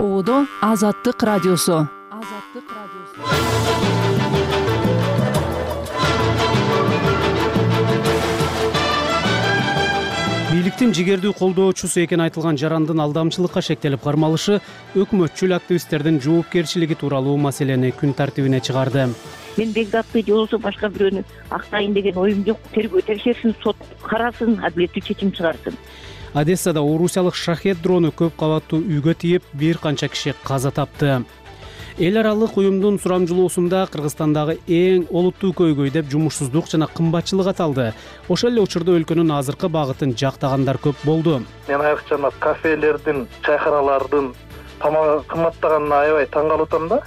ободо азаттык радиосу. Азаттык радиосу. Бийликтин жигердүү колдоочусу экени айтылган жарандын алдамчылыкка шектелип кармалышы өкмөтчүл активисттердин жоопкерчилиги тууралуу маселени күн тартибине чыгарды. Мен бекзатты же болбосо башка бирөөнү актайын деген оюм жок. Тергөө текшерсин сот карасын адилеттүү чечим чыгарсын одессада орусиялык шахет дрону көп кабаттуу үйгө тийип бир канча киши каза тапты. Эл аралык уюмдун сурамжылоосунда кыргызстандагы эң олуттуу көйгөй деп жумушсуздук жана кымбатчылык аталды. Ошол эле учурда өлкөнүн азыркы багытын жактагандар көп болду. Мен айрыкча мына кафелердин чайканалардын тамагы кымбаттаганына аябай таң калып атам да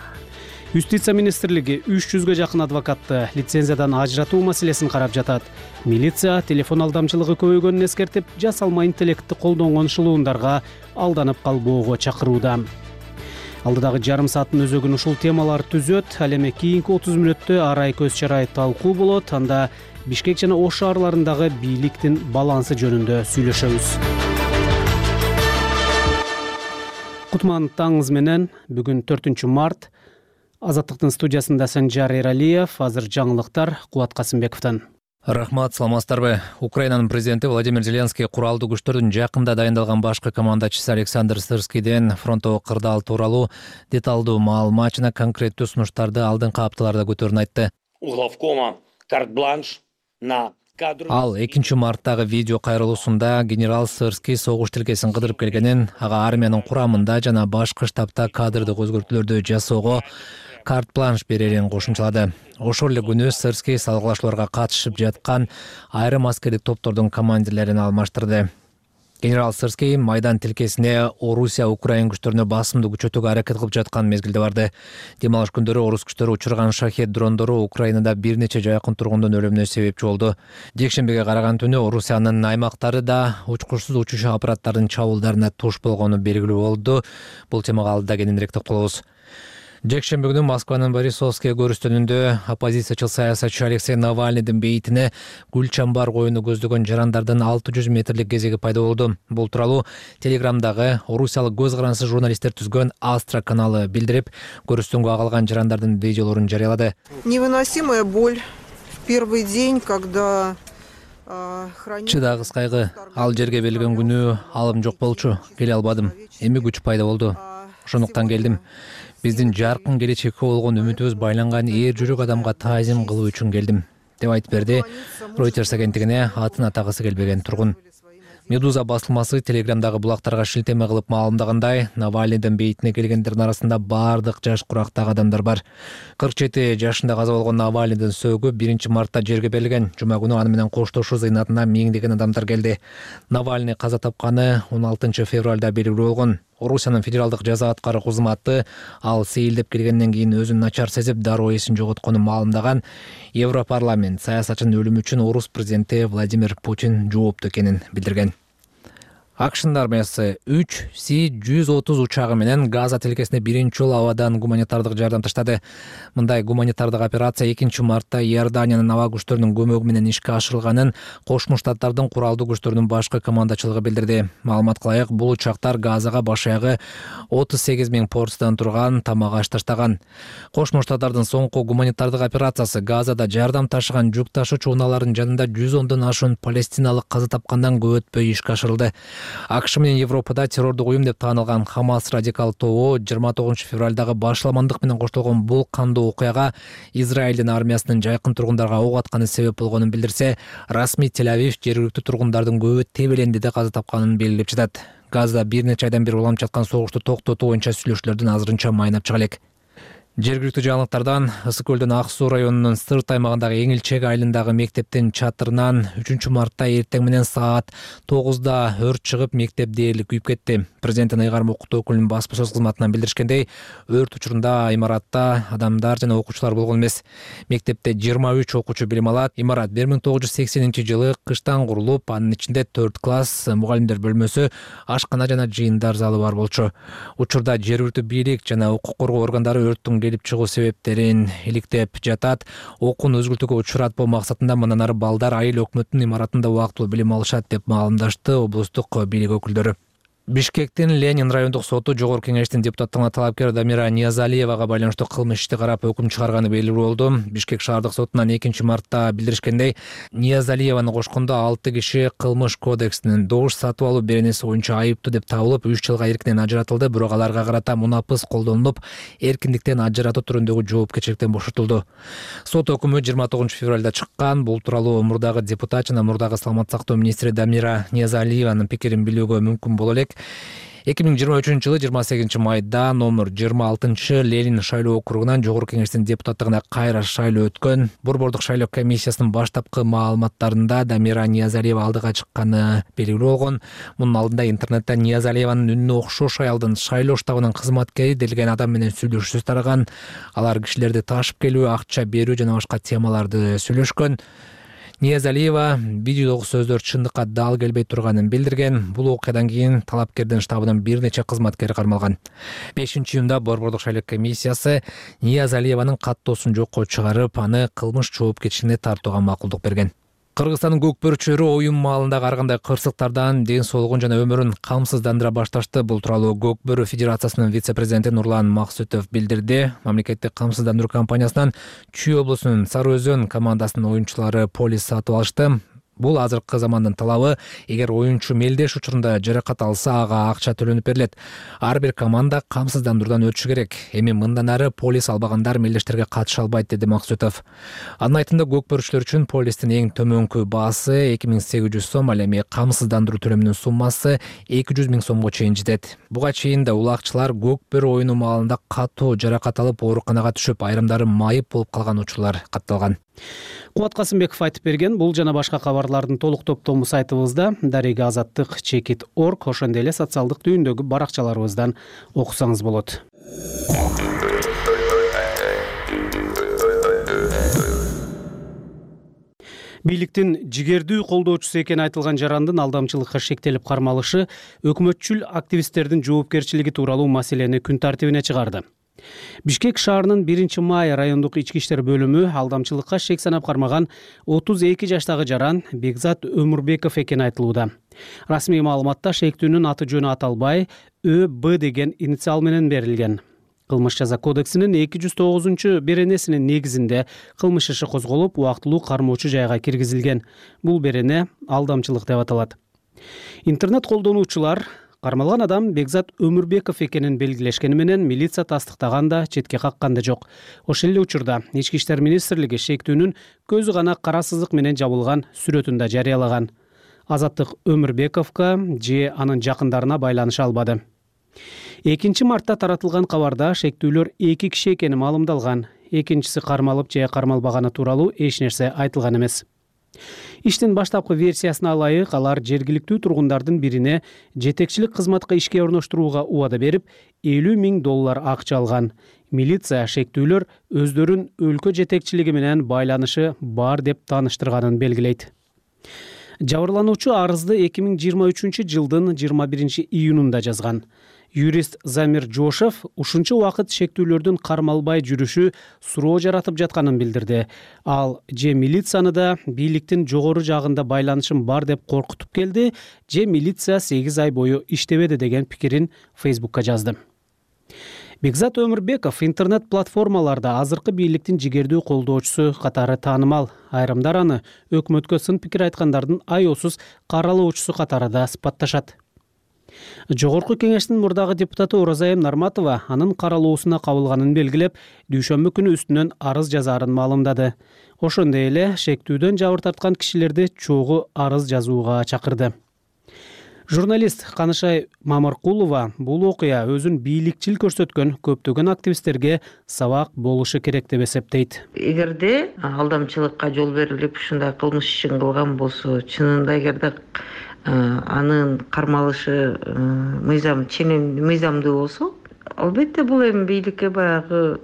юстиция министрлиги үч жүзгө жакын адвокатты лицензиядан ажыратуу маселесин карап жатат. Милиция телефон алдамчылыгы көбөйгөнүн эскертип жасалма интеллектти колдонгон шылуундарга алданып калбоого чакырууда. Алдыдагы жарым сааттын өзөгүн ушул темалар түзөт ал эми кийинки отуз мүнөттө арай көз чарай талкуу болот анда бишкек жана ош шаарларындагы бийликтин балансы жөнүндө сүйлөшөбүз. Кутман таңыңыз менен бүгүн төртүнчү март азаттыктын студиясында санжар эралиев азыр жаңылыктар кубат касымбековдон рахмат саламатсыздарбы украинанын президенти владимир зеленский куралдуу күчтөрдүн жакында дайындалган башкы командачысы александр сырскийден фронттогу кырдаал тууралуу деталдуу маалымат жана конкреттүү сунуштарды алдыңкы апталарда көтөрүүнү айтты. У главкома карт бланш на кадр ал экинчи марттагы видео кайрылуусунда генерал сырский согуш тилкесин кыдырып келгенин ага армиянын курамында жана башкы штабта кадрдык өзгөртүүлөрдү жасоого карт бланш берерин кошумчалады. Ошол эле күнү сырский салгылашууларга катышып жаткан айрым аскердик топтордун командирлерин алмаштырды. Генерал сырский майдан тилкесине орусия украин күчтөрүнө басымды күчөтүүгө аракет кылып жаткан мезгилде барды. Дем алыш күндөрү орус күчтөрү учурган шахет дрондору украинада бир нече жакын тургундун өлүмүнө себепчи болду. Жекшембиге караган түнү орусиянын аймактары да учкучсуз учуучу аппараттардын чабуулдарына туш болгону белгилүү болду. Бул темага алдыда кененирээк токтолобуз жекшемби күнү москванын борисовский көрүстөнүндө оппозициячыл саясатчы алексей навальныйдын бейитине гүл чамбар коюуну көздөгөн жарандардын алты жүз метрлик кезеги пайда болду. Бул тууралуу телеграмдагы орусиялык көз карансыз журналисттер түзгөн астра каналы билдирип көрүстөнгө калган жарандардын видеолорун жарыялады. Невыносимая боль в первый день когда чыдагыс кайгы. Ал жерге берилген күнү алым жок болчу. Келе албадым. Эми күч пайда болду. Ошондуктан келдим биздин жаркын келечекке болгон үмүтүбүз байланган эр жүрөк адамга таазим кылуу үчүн келдим деп айтып берди ройтерс агенттигине атын атагысы келбеген тургун. Медуза басылмасы телеграмдагы булактарга шилтеме кылып маалымдагандай навальныйдын бейитине келгендердин арасында баардык жаш курактагы адамдар бар. Кырк жети жашында каза болгон навальныйдын сөөгү биринчи мартта жерге берилген. Жума күнү аны менен коштошуу зыйнатына миңдеген адамдар келди. Навальный каза тапканы он алтынчы февралда белгилүү болгон орусиянын федералдык жаза аткаруу кызматы ал сейилдеп келгенден кийин өзүн начар сезип дароо эсин жоготконун маалымдаган европарламент саясатчынын өлүмү үчүн орус президенти владимир путин жооптуу экенин билдирген акшнын армиясы үч си жүз отуз учагы менен газа тилкесине биринчи жолу абадан гуманитардык жардам таштады. Мындай гуманитардык операция экинчи мартта иорданиянын аба күчтөрүнүн көмөгү менен ишке ашырылганын кошмо штаттардын куралдуу күчтөрүнүн башкы командачылыгы билдирди. Маалыматка ылайык бул учактар газага баш аягы отуз сегиз миң порциядан турган тамак аш таштаган. Кошмо штаттардын соңку гуманитардык операциясы газада жардам ташыган жүк ташуучу унаалардын жанында жүз ондон ашуун палестиналык каза тапкандан көп өтпөй ишке ашырылды акш менен европада террордук уюм деп таанылган хамас радикал тобу жыйырма тогузунчу февралдагы башаламандык менен коштолгон бул кандуу окуяга израилдин армиясынын жайкын тургундарга ок атканы себеп болгонун билдирсе расмий тель авив жергиликтүү тургундардын көбү тебелендиде каза тапканын белгилеп жатат. Газда бир нече айдан бери уланып жаткан согушту токтотуу боюнча сүйлөшүүлөрдүн азырынча майнап чыга элек жергиликтүү жаңылыктардан ысык көлдүн ак суу районунун сырт аймагындагы эңилчек айылындагы мектептин чатырынан үчүнчү мартта эртең менен саат тогузда өрт чыгып мектеп дээрлик күйүп кетти. Президенттин ыйгарым укуктуу өкүлүнүн басма сөз кызматынан билдиришкендей өрт учурунда имаратта адамдар жана окуучулар болгон эмес. Мектепте жыйырма үч окуучу билим алат. Имарат бир миң тогуз жүз сексенинчи жылы кыштан курулуп анын ичинде төрт класс мугалимдер бөлмөсү ашкана жана жыйындар залы бар болчу. Учурда жергиликтүү бийлик жана укук коргоо органдары өрттүн келип чыгуу себептерин иликтеп жатат. Окууну өзгөртүүгө учуратпоо максатында мындан ары балдар айыл өкмөттүн имаратында убактылуу билим алышат деп маалымдашты облустук бийлик өкүлдөрү бишкектин ленин райондук соту жогорку кеңештин депутаттыгына талапкер дамира ниязалиевага байланыштуу кылмыш ишти карап өкүм чыгарганы белгилүү болду. Бишкек шаардык сотунан экинчи мартта билдиришкендей ниязалиеваны кошкондо алты киши кылмыш кодексинин добуш сатып алуу беренеси боюнча айыптуу деп табылып үч жылга эркинен ажыратылды. Бирок аларга карата мунапыс колдонулуп эркиндиктен ажыратуу түрүндөгү жоопкерчиликтен бошотулду. Сот өкүмү жыйырма тогузунчу февралда чыккан. Бул тууралуу мурдагы депутат жана мурдагы саламаттык сактоо министри дамира ниязалиеванын пикирин билүүгө мүмкүн боло элек эки миң жыйырма үчүнчү жылы жыйырма сегизинчи майда номер жыйырма алтынчы ленин шайлоо округунан жогорку кеңештин депутаттыгына кайра шайлоо өткөн. Борбордук шайлоо комиссиясынын баштапкы маалыматтарында дамира ниязалиева алдыга чыкканы белгилүү болгон. Мунун алдында интернетте ниязалиеванын үнүнө окшош аялдын шайлоо штабынын кызматкери делген адам менен сүйлөшүү сөз тараган. Алар кишилерди ташып келүү акча берүү жана башка темаларды сүйлөшкөн ниязалиева видеодогу сөздөр чындыкка дал келбей турганын билдирген бул окуядан кийин талапкердин штабынын бир нече кызматкери кармалган. Бешинчи июнда борбордук шайлоо комиссиясы ниязалиеванын каттоосун жокко чыгарып аны кылмыш жоопкерчилигине тартууга макулдук берген кыргызстандын көк бөрүчөлөрү оюн маалындагы ар кандай кырсыктардан ден соолугун жана өмүрүн камсыздандыра башташты бул тууралуу көк бөрү федерациясынын вице президенти нурлан максүтов билдирди. Мамлекеттик камсыздандыруу компаниясынан чүй облусунун сары өзөн командасынын оюнчулары полис сатып алышты бул азыркы замандын талабы эгер оюнчу мелдеш учурунда жаракат алса ага акча төлөнүп берилет. Ар бир команда камсыздандыруудан өтүшү керек. Эми мындан ары полис албагандар мелдештерге катыша албайт деди максүтов анын айтымында көк бөрүчүлөр үчүн полистин эң төмөнкү баасы эки миң сегиз жүз сом ал эми камсыздандыруу төлөмүнүн суммасы эки жүз миң сомго чейин жетет. Буга чейин да улакчылар көк бөрү оюну маалында катуу жаракат алып ооруканага түшүп айрымдары майып болуп калган учурлар катталган кубат касымбеков айтып берген бул жана башка кабарлардын толук топтому сайтыбызда дареги азаттык чекит орг ошондой эле социалдык түйүндөгү баракчаларыбыздан окусаңыз болот. Бийликтин жигердүү колдоочусу экени айтылган жарандын алдамчылыкка шектелип кармалышы өкмөтчүл активисттердин жоопкерчилиги тууралуу маселени күн тартибине чыгарды бишкек шаарынын биринчи май райондук ички иштер бөлүмү алдамчылыкка шек санап кармаган отуз эки жаштагы жаран бекзат өмүрбеков экени айтылууда. Расмий маалыматта шектүүнүн аты жөнү аталбай ө б деген инициал менен берилген. Кылмыш жаза кодексинин эки жүз тогузунчу беренесинин негизинде кылмыш иши козголуп убактылуу кармоочу жайга киргизилген. Бул берене алдамчылык деп аталат. Интернет колдонуучулар кармалган адам бекзат өмүрбеков экенин белгилешкени менен милиция тастыктаган да четке каккан да жок. Ошол эле учурда ички иштер министрлиги шектүүнүн көзү гана кара сызык менен жабылган сүрөтүн да жарыялаган. Азаттык өмүрбековго же анын жакындарына байланыша албады. Экинчи мартта таратылган кабарда шектүүлөр эки киши экени маалымдалган. Экинчиси кармалып же кармалбаганы тууралуу эч нерсе айтылган эмес иштин баштапкы версиясына ылайык алар жергиликтүү тургундардын бирине жетекчилик кызматка ишке орноштурууга убада берип элүү миң доллар акча алган. Милиция шектүүлөр өздөрүн өлкө жетекчилиги менен байланышы бар деп тааныштырганын белгилейт. Жабырлануучу арызды эки миң жыйырма үчүнчү жылдын жыйырма биринчи июнунда жазган юрист замир жошев ушунча убакыт шектүүлөрдүн кармалбай жүрүшү суроо жаратып жатканын билдирди. Ал же милицияны да бийликтин жогору жагында байланышым бар деп коркутуп келди же милиция сегиз ай бою иштебеди деген пикирин фейсбукка жазды. Бекзат өмүрбеков интернет платформаларда азыркы бийликтин жигердүү колдоочусу катары таанымал. Айрымдар аны өкмөткө сын пикир айткандардын аяосуз каралоочусу катары да сыпатташат жогорку кеңештин мурдагы депутаты оразайым нарматова анын каралоосуна кабылганын белгилеп дүйшөмбү күнү үстүнөн арыз жазаарын маалымдады. Ошондой эле шектүүдөн жабыр тарткан кишилерди чогуу арыз жазууга чакырды. Журналист канышай мамыркулова бул окуя өзүн бийликчил көрсөткөн көптөгөн активисттерге сабак болушу керек деп эсептейт. Эгерде алдамчылыкка жол берилип ушундай кылмыш ишин кылган болсо чынында эгерде анын кармалышы э, мыйзам ченем мыйзамдуу болсо албетте бул эми бийликке баягы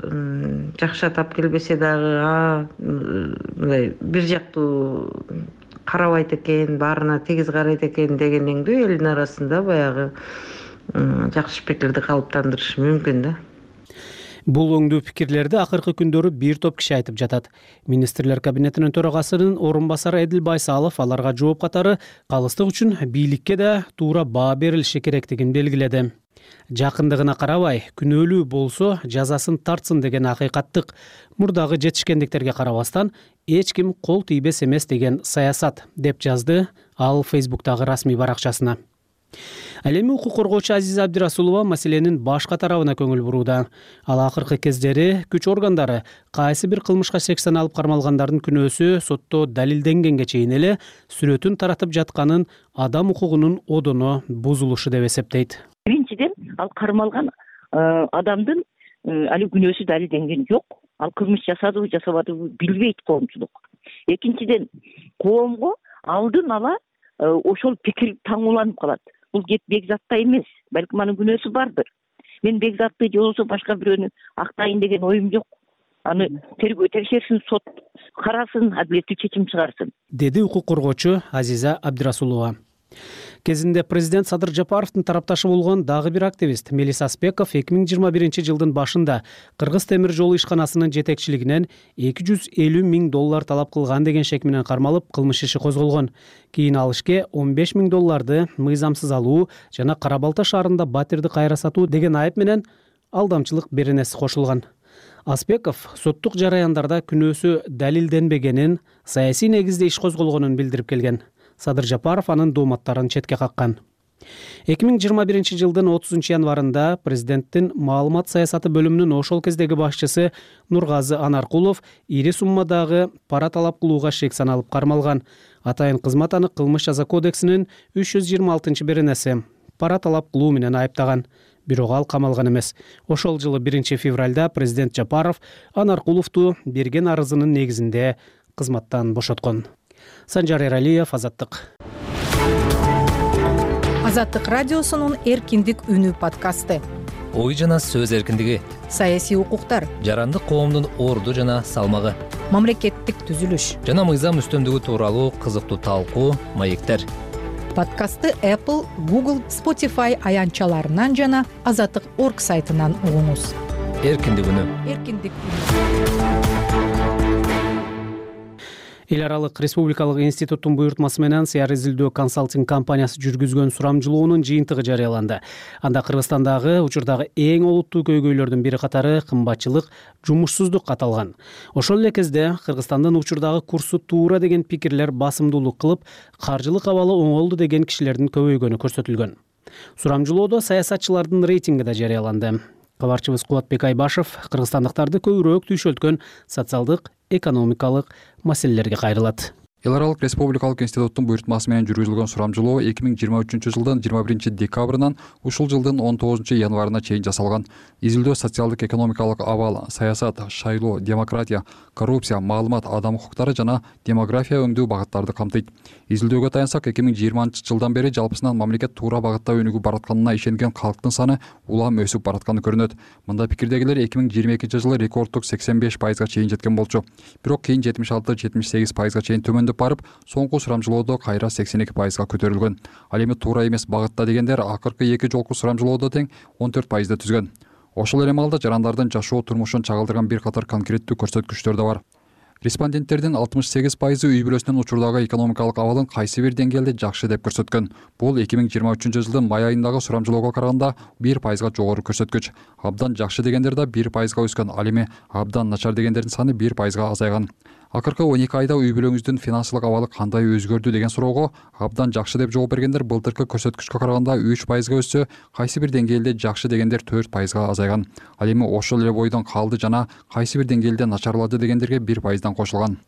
жакшы атап келбесе дагы мындай бир жактуу карабайт экен баарына тегиз карайт экен дегендеңдүү элдин арасында баягы жакшы пикирди калыптандырышы мүмкүн да бул оңдуу пикирлерди акыркы күндөрү бир топ киши айтып жатат. Министрлер кабинетинин төрагасынын орун басары эдил байсалов аларга жооп катары калыстык үчүн бийликке да туура баа берилиши керектигин белгиледи. Жакындыгына карабай күнөөлүү болсо жазасын тартсын деген акыйкаттык. Мурдагы жетишкендиктерге карабастан эч ким кол тийбес эмес деген саясат деп жазды ал фейсбуктагы расмий баракчасына ал эми укук коргоочу азиза абдирасулова маселенин башка тарабына көңүл бурууда. Ал акыркы кездери күч органдары кайсы бир кылмышка сексен алып кармалгандардын күнөөсү сотто далилденгенге чейин эле сүрөтүн таратып жатканын адам укугунун одоно бузулушу деп эсептейт. Биринчиден ал кармалган э, адамдын э, али күнөөсү далилденген жок. Ал кылмыш жасадыбы жасабадыбы билбейт коомчулук. Экинчиден коомго алдын ала э, ошол пикир таңууланып калат бул бекзатта эмес балким анын күнөөсү бардыр. Мен бекзатты же болбосо башка бирөөнү актайын деген оюм жок. Аны тергөө текшерсин сот карасын адилеттүү чечим чыгарсын деди укук коргоочу азиза абдирасулова кезинде президент садыр жапаровдун тарапташы болгон дагы бир активист мелис аспеков эки миң жыйырма биринчи жылдын башында кыргыз темир жол ишканасынын жетекчилигинен эки жүз элүү миң доллар талап кылган деген шек менен кармалып кылмыш иши козголгон. Кийин ал ишке он беш миң долларды мыйзамсыз алуу жана кара балта шаарында батирди кайра сатуу деген айып менен алдамчылык беренеси кошулган. Аспеков соттук жараяндарда күнөөсү далилденбегенин саясий негизде иш козголгонун билдирип келген садыр жапаров анын дооматтарын четке каккан. эки миң жыйырма биринчи жылдын отузунчу январында президенттин маалымат саясаты бөлүмүнүн ошол кездеги башчысы нургазы анаркулов ири суммадагы пара талап кылууга шек саналып кармалган. Атайын кызмат аны кылмыш жаза кодексинин үч жүз жыйырма алтынчы беренеси пара талап кылуу менен айыптаган. Бирок ал камалган эмес. Ошол жылы биринчи февралда президент жапаров анаркуловду берген арызынын негизинде кызматтан бошоткон санжар эралиев азаттык азаттык радиосунун эркиндик үнү подкасты. Ой жана сөз эркиндиги. Саясий укуктар. Жарандык коомдун орду жана салмагы. Мамлекеттик түзүлүш. Жана мыйзам үстөмдүгү тууралуу кызыктуу талкуу маектер. Подкастты apple google spotify аянтчаларынан жана азаттык орг сайтынан угуңуз. Эркиндик үнү. Эркиндик эл аралык республикалык институттун буйртмасы менен сыяр изилдөө консалтинг компаниясы жүргүзгөн сурамжылоонун жыйынтыгы жарыяланды. Анда кыргызстандагы учурдагы эң олуттуу көйгөйлөрдүн бири катары кымбатчылык жумушсуздук аталган. Ошол эле кезде кыргызстандын учурдагы курсу туура деген пикирлер басымдуулук кылып каржылык абалы оңолду деген кишилердин көбөйгөнү көрсөтүлгөн. Сурамжылоодо саясатчылардын рейтинги да жарыяланды кабарчыбыз кубатбек айбашев кыргызстандыктарды көбүрөөк түйшөлткөн социалдык экономикалык маселелерге кайрылат эл аралык республикалык институттун буйртмасы менен жүргүзүлгөн сурамжылоо эки миң жыйырма үчүнчү жылдын жыйырма биринчи декабрынан ушул жылдын он тогузунчу январына чейин жасалган. Изилдөө социалдык экономикалык абал саясат шайлоо демократия коррупция маалымат адам укуктары жана демография өңдүү багыттарды камтыйт. Изилдөөгө таянсак эки миң жыйырманчы жылдан бери жалпысынан мамлекет туура багытта өнүгүп баратканына ишенген калктын саны улам өсүп баратканы көрүнөт. Мында пикирдегилер эки миң жыйырма экинчи жылы рекорддук сексен беш пайызга чейин жеткен болчу. Бирок кийин жетимиш алты жетимиш сегиз пайызга чейин барып соңку сурамжылоодо кайра сексен эки пайызга көтөрүлгөн. Ал эми туура эмес багытта дегендер акыркы эки жолку сурамжылоодо тең он төрт пайызды түзгөн. Ошол эле маалда жарандардын жашоо турмушун чагылдырган бир катар конкреттүү көрсөткүчтөр да бар. Респонденттердин алтымыш сегиз пайызы үй бүлөсүнүн учурдагы экономикалык абалын кайсы бир деңгээлде жакшы деп көрсөткөн. Бул эки миң жыйырма үчүнчү жылдын май айындагы сурамжылоого караганда бир пайызга жогору көрсөткүч. Абдан жакшы дегендер да бир пайызга өскөн. Ал эми абдан начар дегендердин саны бир пайызга азайган акыркы он эки айда үй бүлөңүздүн финансылык абалы кандай өзгөрдү деген суроого абдан жакшы деп жооп бергендер былтыркы көрсөткүчкө караганда үч пайызга өссө кайсы бир деңгээлде жакшы дегендер төрт пайызга азайган. Ал эми ошол эле бойдон калды жана кайсы бир деңгээлде начарлады дегендерге бир пайыздан кошулган.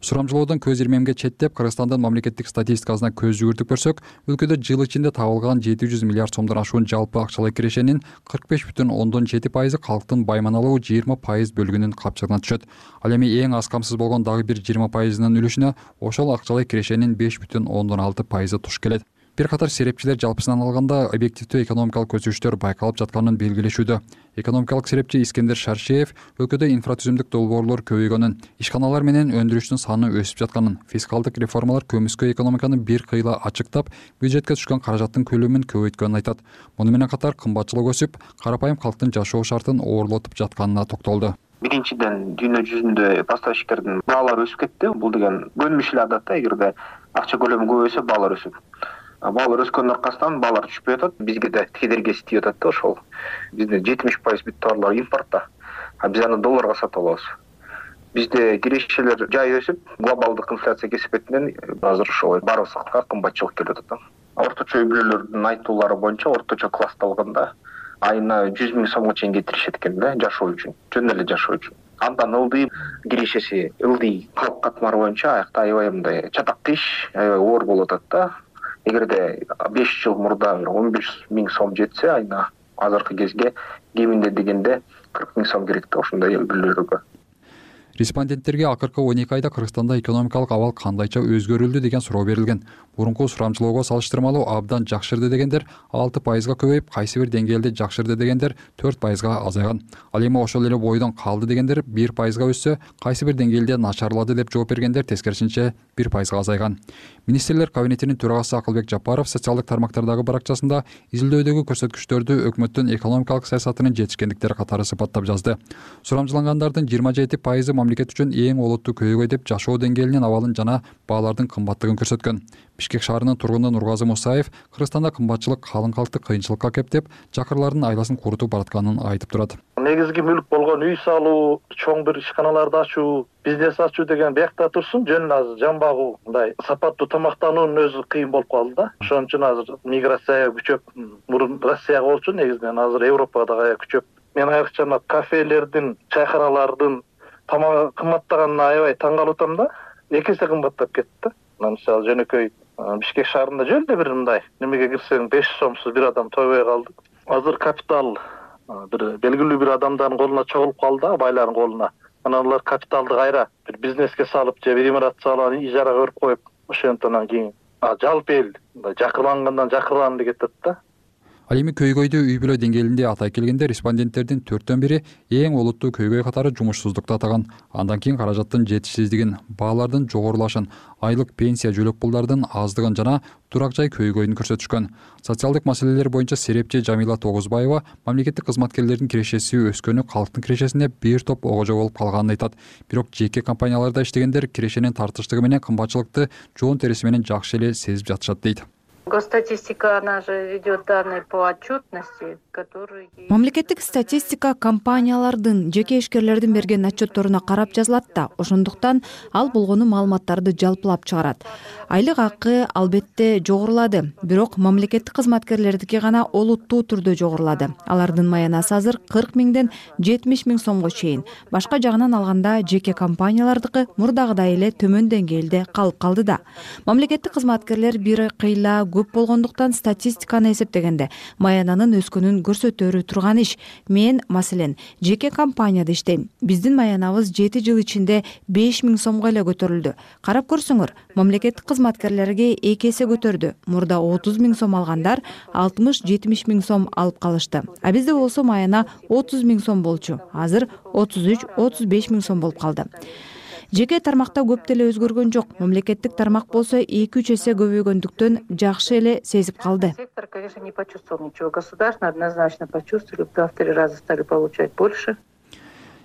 Сурамжылоодон көз ирмемге четтеп кыргызстандын мамлекеттик статистикасына көз жүгүртүп көрсөк өлкөдө жыл ичинде табылган жети жүз миллиард сомдон ашуун жалпы акчалай кирешенин кырк беш бүтүн ондон жети пайызы калктын байманалуу жыйырма пайыз бөлүгүнүн капчыгына түшөт. Ал эми эң аз камсыз болгон дагы бир жыйырма пайызынын үлүшүнө ошол акчалай кирешенин беш бүтүн ондон алты пайызы туш келет. Бир катар серепчилер жалпысынан алганда объективдүү экономикалык өзгөрүштөр байкалып жатканын белгилешүүдө. Экономикалык серепчи искендер шаршеев өлкөдө инфратүзүмдүк долбоорлор көбөйгөнүн ишканалар менен өндүрүштүн саны өсүп жатканын фискалдык реформалар көмүскө экономиканы бир кыйла ачыктап бюджетке түшкөн каражаттын көлөмүн көбөйткөнүн айтат. Муну менен катар кымбатчылык өсүп карапайым калктын жашоо шартын оорлотуп жатканына токтолду биринчиден дүйнө жүзүндө поставщиктердин баалары өсүп кетти. Бул деген көнүмүш эле адат да эгерде акча көлөмү көбөйсө баалар өсөт баалар өскөнүнүн аркасынан баалар түшпөй атат бизге да кедергиси тийип атат да ошол. Бизде жетимиш пайыз бүт товарлар импорт да. А биз аны долларга сатып алабыз. Бизде кирешелер жай өсүп глобалдык инфляция кесепетинен азыр ошол баарыбызга кымбатчылык келип атат да. Орточо үй бүлөлөрдүн айтуулары боюнча орточо классты алганда айына жүз миң сомго чейин кетиришет экен да жашоо үчүн жөн эле жашоо үчүн. Андан ылдый кирешеси ылдый калк катмары боюнча аякта аябай мындай чатак иш аябай оор болуп атат да. Эгерде беш жыл мурда бир он беш миң сом жетсе айына азыркы кезге кеминде дегенде кырк миң сом керек да ушундай үй бүлөлөргө респонденттерге акыркы он эки айда кыргызстанда экономикалык абал кандайча өзгөрүлдү деген суроо берилген. Мурунку сурамжылоого салыштырмалуу абдан жакшырды дегендер алты пайызга көбөйүп кайсы бир деңгээлде жакшырды дегендер төрт пайызга азайган. Ал эми ошол эле бойдон калды дегендер бир пайызга өссө кайсы бир деңгээлде начарлады деп жооп бергендер тескерисинче бир пайызга азайган. Министрлер кабинетинин төрагасы акылбек жапаров социалдык тармактардагы баракчасында изилдөөдөгү көрсөткүчтөрдү өкмөттүн экономикалык саясатынын жетишкендиктери катары сыпаттап жазды. Сурамжылангандардын жыйырма жети пайызы мамлекет үчүн эң олуттуу көйгөй деп жашоо деңгээлинин абалын жана баалардын кымбаттыгын көрсөткөн. Бишкек шаарынын тургуну нургазы мусаев кыргызстанда кымбатчылык калың калкты кыйынчылыкка кептеп чакырлардын айласын курутуп баратканын айтып турат. Негизги мүлк болгон үй салуу чоң бир ишканаларды ачуу бизнес ачуу деген биякта турсун. Жөн азыр жан багуу мындай сапаттуу тамактануунун өзү кыйын болуп калды да. Ошон үчүн азыр миграция күчөп мурун россияга болчу негизинен. Азыр европага дагы аябай күчөп. Мен айрыкча мына кафелердин чайханалардын тамагы кымбаттаганына аябай таң калып атам да. Эки эсе кымбаттап кетти. Да мына мисалы жөнөкөй бишкек шаарында жөн эле бир мындай немеге кирсең беш сомсуз бир адам тойбой калды. Азыр капитал бир белгилүү бир адамдардын колуна чогулуп калды да байлардын колуна. Анан алар капиталды кайра бир бизнеске салып же бир имарат салып анан ижарага берип коюп ошентип анан кийин жалпы эл мындай жакырлангандан жакырланды кетип атат да ал эми көйгөйдү үй бүлө деңгээлинде атай келгенде респонденттердин төрттөн бири эң олуттуу көйгөй катары жумушсуздукту атаган. Андан кийин каражаттын жетишсиздигин баалардын жогорулашын айлык пенсия жөлөк пулдардын аздыгын жана турак жай көйгөйүн көрсөтүшкөн. Социалдык маселелер боюнча серепчи жамила тогузбаева мамлекеттик кызматкерлердин кирешеси өскөнү калктын кирешесине бир топ огожо болуп калганын айтат. Бирок жеке компанияларда иштегендер кирешенин тартыштыгы менен кымбатчылыкты жоон териси менен жакшы эле сезип жатышат дейт госстатистика она же ведет данные по отчетности которые мамлекеттик статистика компаниялардын жеке ишкерлердин берген отчетторуна карап жазылат да ошондуктан ал болгону маалыматтарды жалпылап чыгарат айлык акы албетте жогорулады. Бирок мамлекеттик кызматкерлердики гана олуттуу түрдө жогорулады. Алардын маянасы азыр кырк миңден жетимиш миң сомго чейин. Башка жагынан алганда жеке компаниялардыкы мурдагыдай эле төмөн деңгээлде калып калды да. Мамлекеттик кызматкерлер бир кыйла көп болгондуктан статистиканы эсептегенде маянанын өскөнүн көрсөтөрү турган иш. Мен маселен жеке компанияда иштейм. Биздин маянабыз жети жыл ичинде беш миң сомго эле көтөрүлдү. Карап көрсөңөр мамлекеттик кызматкерлерге эки эсе көтөрдү. Мурда отуз миң сом алгандар алтымыш жетимиш миң сом алып калышты. А бизде болсо маяна отуз миң сом болчу. Азыр отуз үч отуз беш миң сом болуп калды. Жеке тармакта көп деле өзгөргөн жок. Мамлекеттик тармак болсо эки үч эсе көбөйгөндүктөн жакшы эле сезип калды. Сектор конечно не почувствовал ничего. Государственный однозначно почувствовали в два в три раза стали получать больше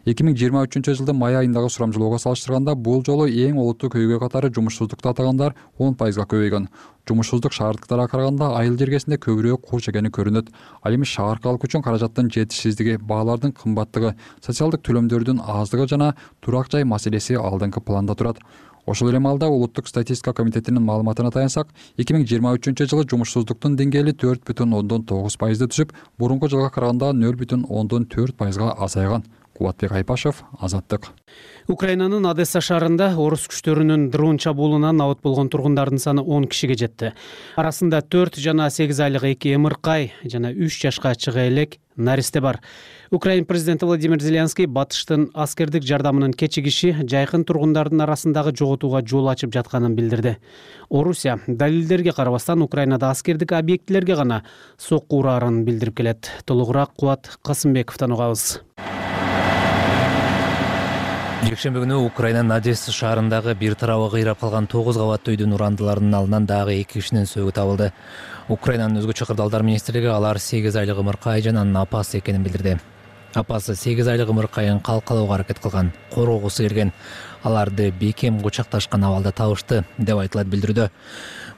эки миң жыйырма үчүнчү жылдын май айындагы сурамжылоого салыштырганда бул жолу эң олуттуу көйгөй катары жумушсуздукту атагандар он пайызга көбөйгөн. Жумушсуздук шаардыктарга караганда айыл жергесинде көбүрөөк кур жегени көрүнөт. Ал эми шаар калкы үчүн каражаттын жетишсиздиги баалардын кымбаттыгы социалдык төлөмдөрдүн аздыгы жана турак жай маселеси алдыңкы планда турат. Ошол эле маалда улуттук статистика комитетинин маалыматына таянсак эки миң жыйырма үчүнчү жылы жумушсуздуктун деңгээли төрт бүтүн ондон тогуз пайызды түзүп мурунку жылга караганда нөл бүтүн ондон төрт пайызга азайган кубатбек айпашев азаттык украинанын одесса шаарында орус күчтөрүнүн дрон чабуулунан абот болгон тургундардын саны он кишиге жетти. Арасында төрт жана сегиз айлык эки эмыркай жана үч жашка чыга элек наристе бар. Украин президенти владимир зеленский батыштын аскердик жардамынын кечигиши жайкын тургундардын арасындагы жоготууга жол ачып жатканын билдирди. Орусия далилдерге карабастан украинада аскердик объектилерге гана сокку ураарын билдирип келет. Толугураак кубат касымбековдон угабыз жекшемби күнү украинанын одесса шаарындагы бир тарабы кыйрап калган тогуз кабаттуу үйдүн урандыларынын алынан дагы эки кишинин сөөгү табылды. Украинанын өзгөчө кырдаалдар министрлиги алар сегиз айлык ымыркай жана анын апасы экенин билдирди. Апасы сегиз айлык ымыркайын калкалоого аракет кылган коргогусу келген. Аларды бекем кучакташкан абалда табышты деп айтылат билдирүүдө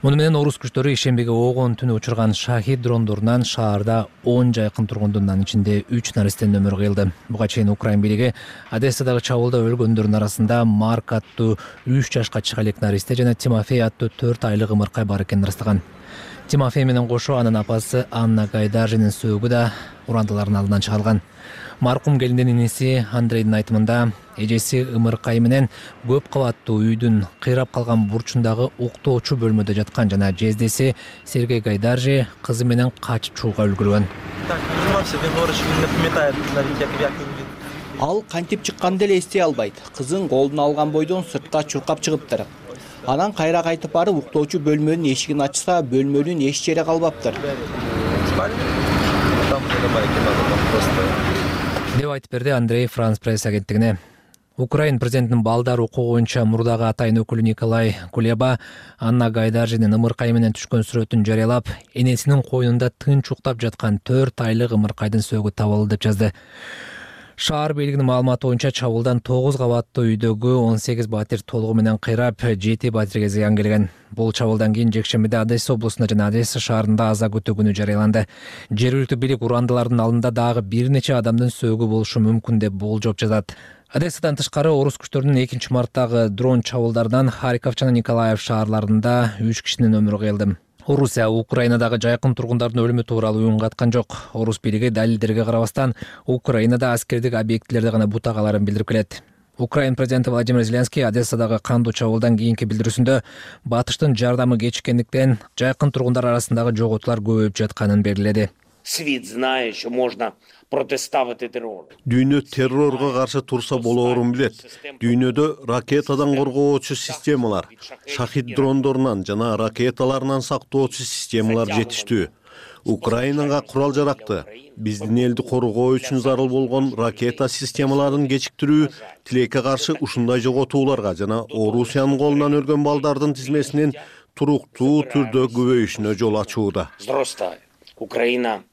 муну менен орус күчтөрү ишембиге огон түнү учурган шахид дрондорунан шаарда он жайкын тургундун анын ичинде үч наристенин өмүрү кыйылды буга чейин украин бийлиги одессадагы чабуулда өлгөндөрдүн арасында марк аттуу үч жашка чыга элек наристе жана тимофей аттуу төрт айлык ымыркай бар экенин ырастаган тимофей менен кошо анын апасы анна гайдажинин сөөгү да урандылардын алдынан чыгарылган маркум келиндин иниси андрейдин айтымында эжеси ымыркай менен көп кабаттуу үйдүн кыйрап калган бурчундагы уктоочу бөлмөдө жаткан жана жездеси сергей гайдаржи кызы менен качып чыгууга үлгүргөн ал кантип чыкканын деле эстей албайт кызын колуна алган бойдон сыртка чуркап чыгыптыр анан кайра кайтып барып уктоочу бөлмөнүн эшигин ачса бөлмөнүн эч жери калбаптыр деп айтып берди андрей франс пресс агенттигине. Украин президентинин балдар укугу боюнча мурдагы атайын өкүлү николай кулеба анна гайдаржинин ымыркай менен түшкөн сүрөтүн жарыялап энесинин койнунда тынч уктап жаткан төрт айлык ымыркайдын сөөгү табылды деп жазды шаар бийлигинин маалыматы боюнча чабуулдан тогуз кабаттуу үйдөгү он сегиз батир толугу менен кыйрап жети батирге зыян келген. Бул чабуулдан кийин жекшембиде одесса облусунда жана одесса шаарында аза күтүү күнү жарыяланды жергиликтүү бийлик урандылардын алдында дагы бир нече адамдын сөөгү болушу мүмкүн деп болжоп жатат одессадан тышкары орус күчтөрүнүн экинчи марттагы дрон чабуулдарынан харьков жана николаев шаарларында үч кишинин өмүрү кыйылды орусия украинадагы жайкын тургундардын өлүмү тууралуу үн каткан жок. Орус бийлиги далилдерге карабастан украинада аскердик объектилерди гана бутагаларын билдирип келет. Украин президенти владимир зеленский одессадагы кандуу чабуулдан кийинки билдирүүсүндө батыштын жардамы кечиккендиктен жайкын тургундар арасындагы жоготуулар көбөйүп жатканын белгиледи свит знает что можно противоставить террор дүйнө террорго каршы турса болоорун билет. Дүйнөдө ракетадан коргоочу системалар шахид дрондорунан жана ракеталарынан сактоочу системалар жетиштүү. Украинага курал жаракты. Биздин элди коргоо үчүн зарыл болгон ракета системаларын кечиктирүү тилекке каршы ушундай жоготууларга жана орусиянын колунан өлгөн балдардын тизмесинин туруктуу түрдө көбөйүшүнө жол ачууда. Украина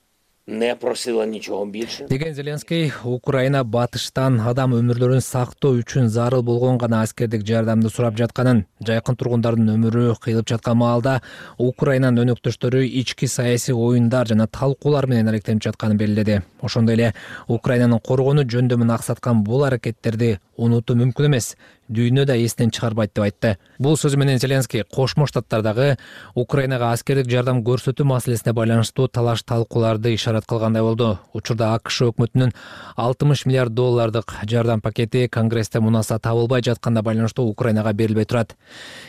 не просила ничего больше. Деген зеленский украина батыштан адам өмүрлөрүн сактоо үчүн зарыл болгон гана аскердик жардамды сурап жатканын жайкын тургундардын өмүрү кыйылып жаткан маалда украинанын өнөктөштөрү ички саясий оюндар жана талкуулар менен алектенип жатканын белгиледи. Ошондой эле украинанын коргонуу жөндөмүн аксаткан бул аракеттерди унутуу мүмкүн эмес. Дүйнө да эсинен чыгарбайт деп айтты. Бул сөзү менен зеленский кошмо штаттардагы украинага аскердик жардам көрсөтүү маселесине байланыштуу талаш талкууларды ишарат кылгандай болду. Учурда акш өкмөтүнүн алтымыш миллиард доллардык жардам пакети конгрессте мунаса табылбай жатканына байланыштуу украинага берилбей турат.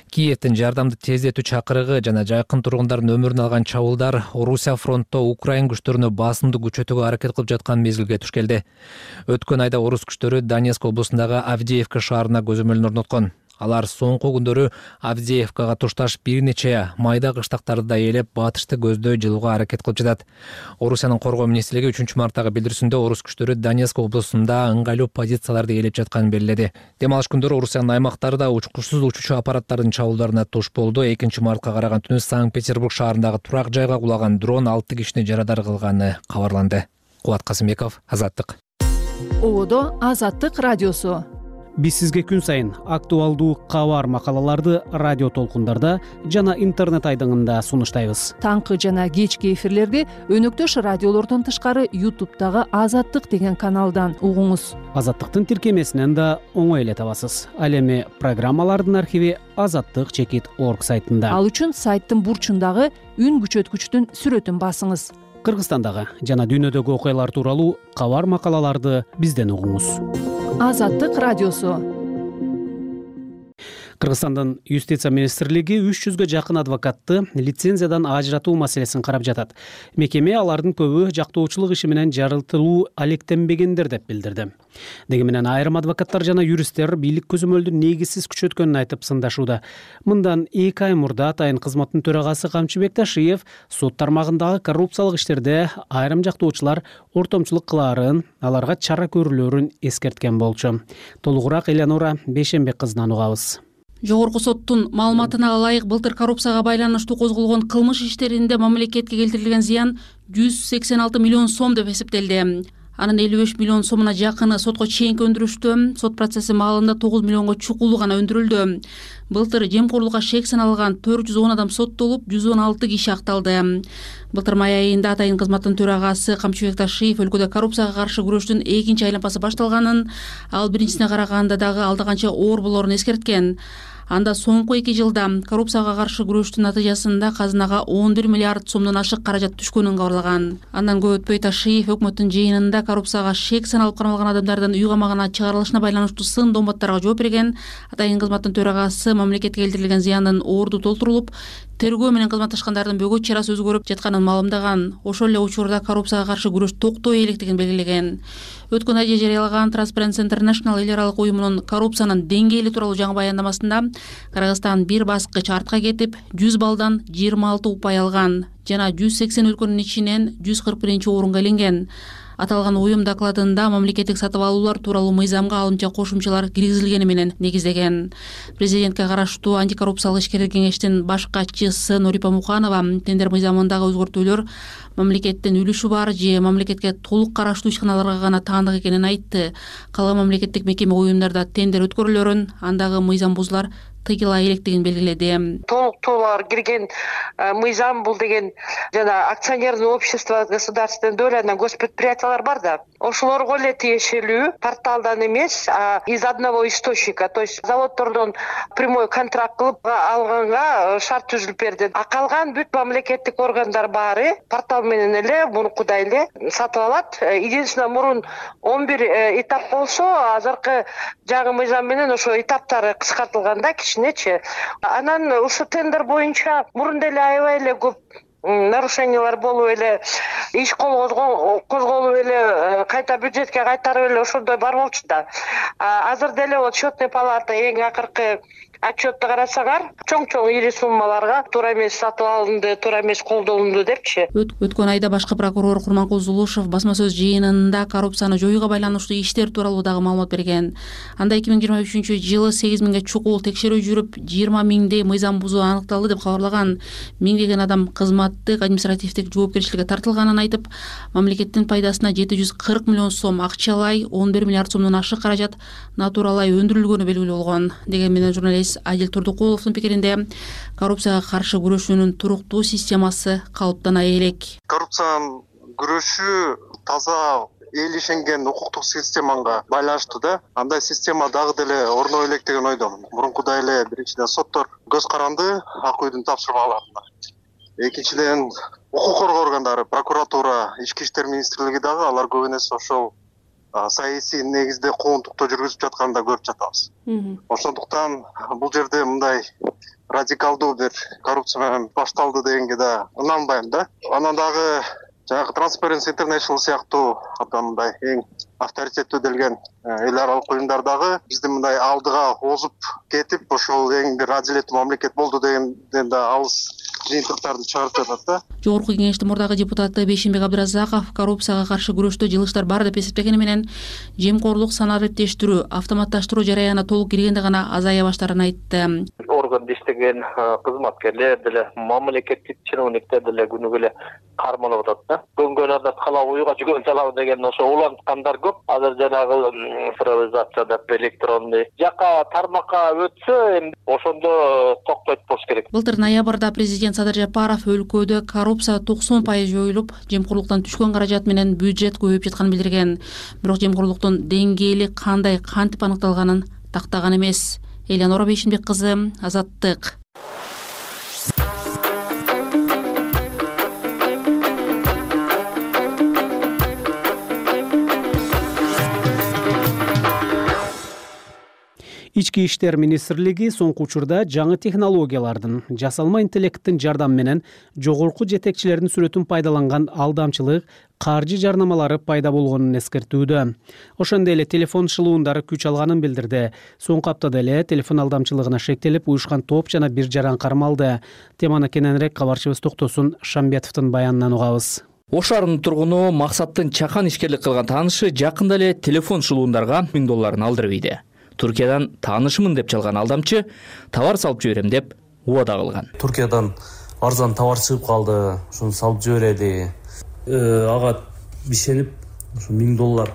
Киевдин жардамды тездетүү чакырыгы жана жайкын тургундардын өмүрүн алган чабуулдар орусия фронтто украин күчтөрүнө басымды күчөтүүгө аракет кылып жаткан мезгилге туш келди. Өткөн айда орус күчтөрү донецк облусундагы авдеевка шаарына көзөмөлүн орноткон. Алар соңку күндөрү авдеевкага тушташ бир нече майда кыштактарды да ээлеп батышты көздөй жылууга аракет кылып жатат. Орусиянын коргоо министрлиги үчүнчү марттагы билдирүүсүндө орус күчтөрү донецк облусунда ыңгайлуу позицияларды ээлеп жатканын белгиледи. Дем алыш күндөрү орусиянын аймактары да учкучсуз учуучу аппараттардын чабуулдарына туш болду. Экинчи мартка караган түнү санкт петербург шаарындагы турак жайга кулаган дрон алты кишини жарадар кылганы кабарланды. Кубат касымбеков азаттык. Ободо азаттык радиосу биз сизге күн сайын актуалдуу кабар макалаларды радио толкундарда жана интернет айдыңында сунуштайбыз. Таңкы жана кечки эфирлерди өнөктөш радиолордон тышкары ютубтагы азаттык деген каналдан угуңуз. Азаттыктын тиркемесинен да оңой эле табасыз ал эми программалардын архиви азаттык чекит орг сайтында. Ал үчүн сайттын бурчундагы үн күчөткүчтүн сүрөтүн басыңыз. Кыргызстандагы жана дүйнөдөгү окуялар тууралуу кабар макалаларды бизден угуңуз азаттык радиосу кыргызстандын юстиция министрлиги үч жүзгө жакын адвокатты лицензиядан ажыратуу маселесин карап жатат. Мекеме алардын көбү жактоочулук иши менен жарытылуу алектенбегендер деп билдирди. Деги менен айрым адвокаттар жана юристтер бийлик көзөмөлдү негизсиз күчөткөнүн айтып сындашууда. Мындан эки ай мурда атайын кызматтын төрагасы камчыбек ташиев сот тармагындагы коррупциялык иштерде айрым жактоочулар ортомчулук кылаарын аларга чара көрүлөөрүн эскерткен болчу. Толугураак элеонора бейшенбек кызынан угабыз жогорку соттун маалыматына ылайык былтыр коррупцияга байланыштуу козголгон кылмыш иштеринде мамлекетке келтирилген зыян жүз сексен алты миллион сом деп эсептелди. Анын элүү беш миллион сомуна жакыны сотко чейинки өндүрүштө сот процесси маалында тогуз миллионго чукулу гана өндүрүлдү. Былтыр жемкорлукка шек саналган төрт жүз он адам соттолуп жүз он алты киши акталды. Былтыр май айында атайын кызматтын төрагасы камчыбек ташиев өлкөдө коррупцияга каршы күрөштүн экинчи айланмасы башталганын ал биринчисине караганда дагы алда канча оор болоорун эскерткен анда соңку эки жылда коррупцияга каршы күрөштүн натыйжасында казынага он бир миллиард сомдон ашык каражат түшкөнүн кабарлаган. Андан көп өтпөй ташиев өкмөттүн жыйынында коррупцияга шек саналып каралган адамдардын үй камагына чыгарылышына байланыштуу сын доомдотторго жооп берген атайын кызматтын төрагасы мамлекетке келтирилген зыяндын орду толтурулуп тергөө менен кызматташкандардын бөгөт чарасы өзгөрүп жатканын маалымдаган ошол эле учурда коррупцияга каршы күрөш токтой электигин белгилеген. Өткөн айда жарыялаган transparency international эл аралык уюмунун коррупциянын деңгээли тууралуу жаңы баяндамасында кыргызстан бир баскыч артка кетип жүз баллдан жыйырма алты упай алган жана жүз сексен өлкөнүн ичинен жүз кырк биринчи орунга илинген аталган уюм докладында мамлекеттик сатып алуулар тууралуу мыйзамга алымча кошумчалар киргизилгени менен негиздеген. Президентке караштуу антикоррупциялык ишкерлер кеңештин баш катчысы нурипа муканова тендер мыйзамындагы өзгөртүүлөр мамлекеттин үлүшү бар же мамлекетке толук караштуу ишканаларга гана таандык экенин айтты. Калган мамлекеттик мекеме уюмдарда тендер өткөрүлөрүн андагы мыйзам бузуулар тыйыла электигин белгиледи. Толуктоолор кирген э, мыйзам бул деген жана акционерное общество государственной доли анан гос предприятиялар бар да ошолорго эле тиешелүү порталдан эмес из одного источника. То есть заводдордон прямой контракт кылып алганга э, шарт түзүлүп берди. А калган бүт мамлекеттик органдар баары портал менен эле мурункудай эле сатып алат. Э, единственное мурун он бир этап болсо азыркы жаңы мыйзам менен ошо этаптары кыскартылган да кичинечи анан ушул тендер боюнча мурун деле аябай эле көп нарушениялар болуп эле иш козголуп эле э, кайта бюджетке кайтарып эле ошондой бар болчу да азыр деле вот счетный палата эң акыркы отчетту карасаңар чоң чоң ири суммаларга туура эмес сатып алынды туура эмес колдонулду депчи. Өткөн айда башкы прокурор курманкул зулушев басма сөз жыйынында коррупцияны жоюуга байланыштуу иштер тууралуу дагы маалымат берген. Анда эки миң жыйырма үчүнчү жылы сегиз миңге чукул текшерүү жүрүп жыйырма миңдей мыйзам бузуу аныкталды деп кабарлаган миңдеген адам кызматтык административдик жоопкерчиликке тартылганын айтып мамлекеттин пайдасына жети жүз кырк миллион сом акчалай он бир миллиард сомдон ашык каражат натуралай өндүрүлгөнү белгилүү болгон дегени менен журналист адил турдукуловдун пикиринде коррупцияга каршы күрөшүүнүн туруктуу системасы калыптана элек коррупцияга күрөшүү таза эл ишенген укуктук системага байланыштуу да. Андай система дагы деле орново элек деген ойдомун мурункудай эле биринчиден соттор көз каранды ак үйдүн тапшырмаларына экинчиден укук коргоо органдары прокуратура ички иштер министрлиги дагы алар көбүн эсе ошол саясий негизде куугунтукту жүргүзүп жатканын да көрүп жатабыз. Ошондуктан бул жерде мындай радикалдуу бир коррупция менен башталды дегенге да ынанбайм да. Анан дагы жанагы transparency international сыяктуу абдан мындай эң авторитеттүү делген эл аралык уюмдар дагы бизди мындай алдыга озуп кетип ошол эң бир адилеттүү мамлекет болду дегенден да алыс жыйынтыктарды чыгарып жатат да. Жогорку кеңештин мурдагы депутаты бейшенбек абдыразаков коррупцияга каршы күрөштө жылыштар бар деп эсептегени менен жемкорлук санариптештирүү автоматташтыруу жараянына толук киргенде гана азая баштаарын айтты. Органда иштеген кызматкерлер деле мамлекеттик чиновниктер деле күнүгө эле кармалып атат да. Көнгөн адат калабы уйга жүгөн салабы деген ошо уланткандар көп. Азыр жанагы цифровизация деп электронный жака тармакка өтсө эми ошондо токтойт болуш керек. Былтыр ноябрда президент садыр жапаров өлкөдө коррупция токсон пайыз жоюлуп жемкорлуктан түшкөн каражат менен бюджет көбөйүп жатканын билдирген. Бирок жемкорлуктун деңгээли кандай кантип аныкталганын тактаган эмес. Элеонора бейшенбек кызы азаттык ички иштер министрлиги соңку учурда жаңы технологиялардын жасалма интеллекттин жардамы менен жогорку жетекчилердин сүрөтүн пайдаланган алдамчылык каржы жарнамалары пайда болгонун эскертүүдө. Ошондой эле телефон шылуундары күч алганын билдирди соңку аптада эле телефон алдамчылыгына шектелип уюшкан топ жана бир жаран кармалды теманы кененирээк кабарчыбыз токтосун шамбетовдун баянынан угабыз. Ош шаарынын тургуну максаттын чакан ишкерлик кылган таанышы жакында эле телефон шылуундарга миң долларын алдырып ийди туркиядан таанышымын деп чалган алдамчы товар салып жиберем деп убада кылган туркиядан арзан товар чыгып калды ошону салып жибереди э, ага ишенип ушу миң доллар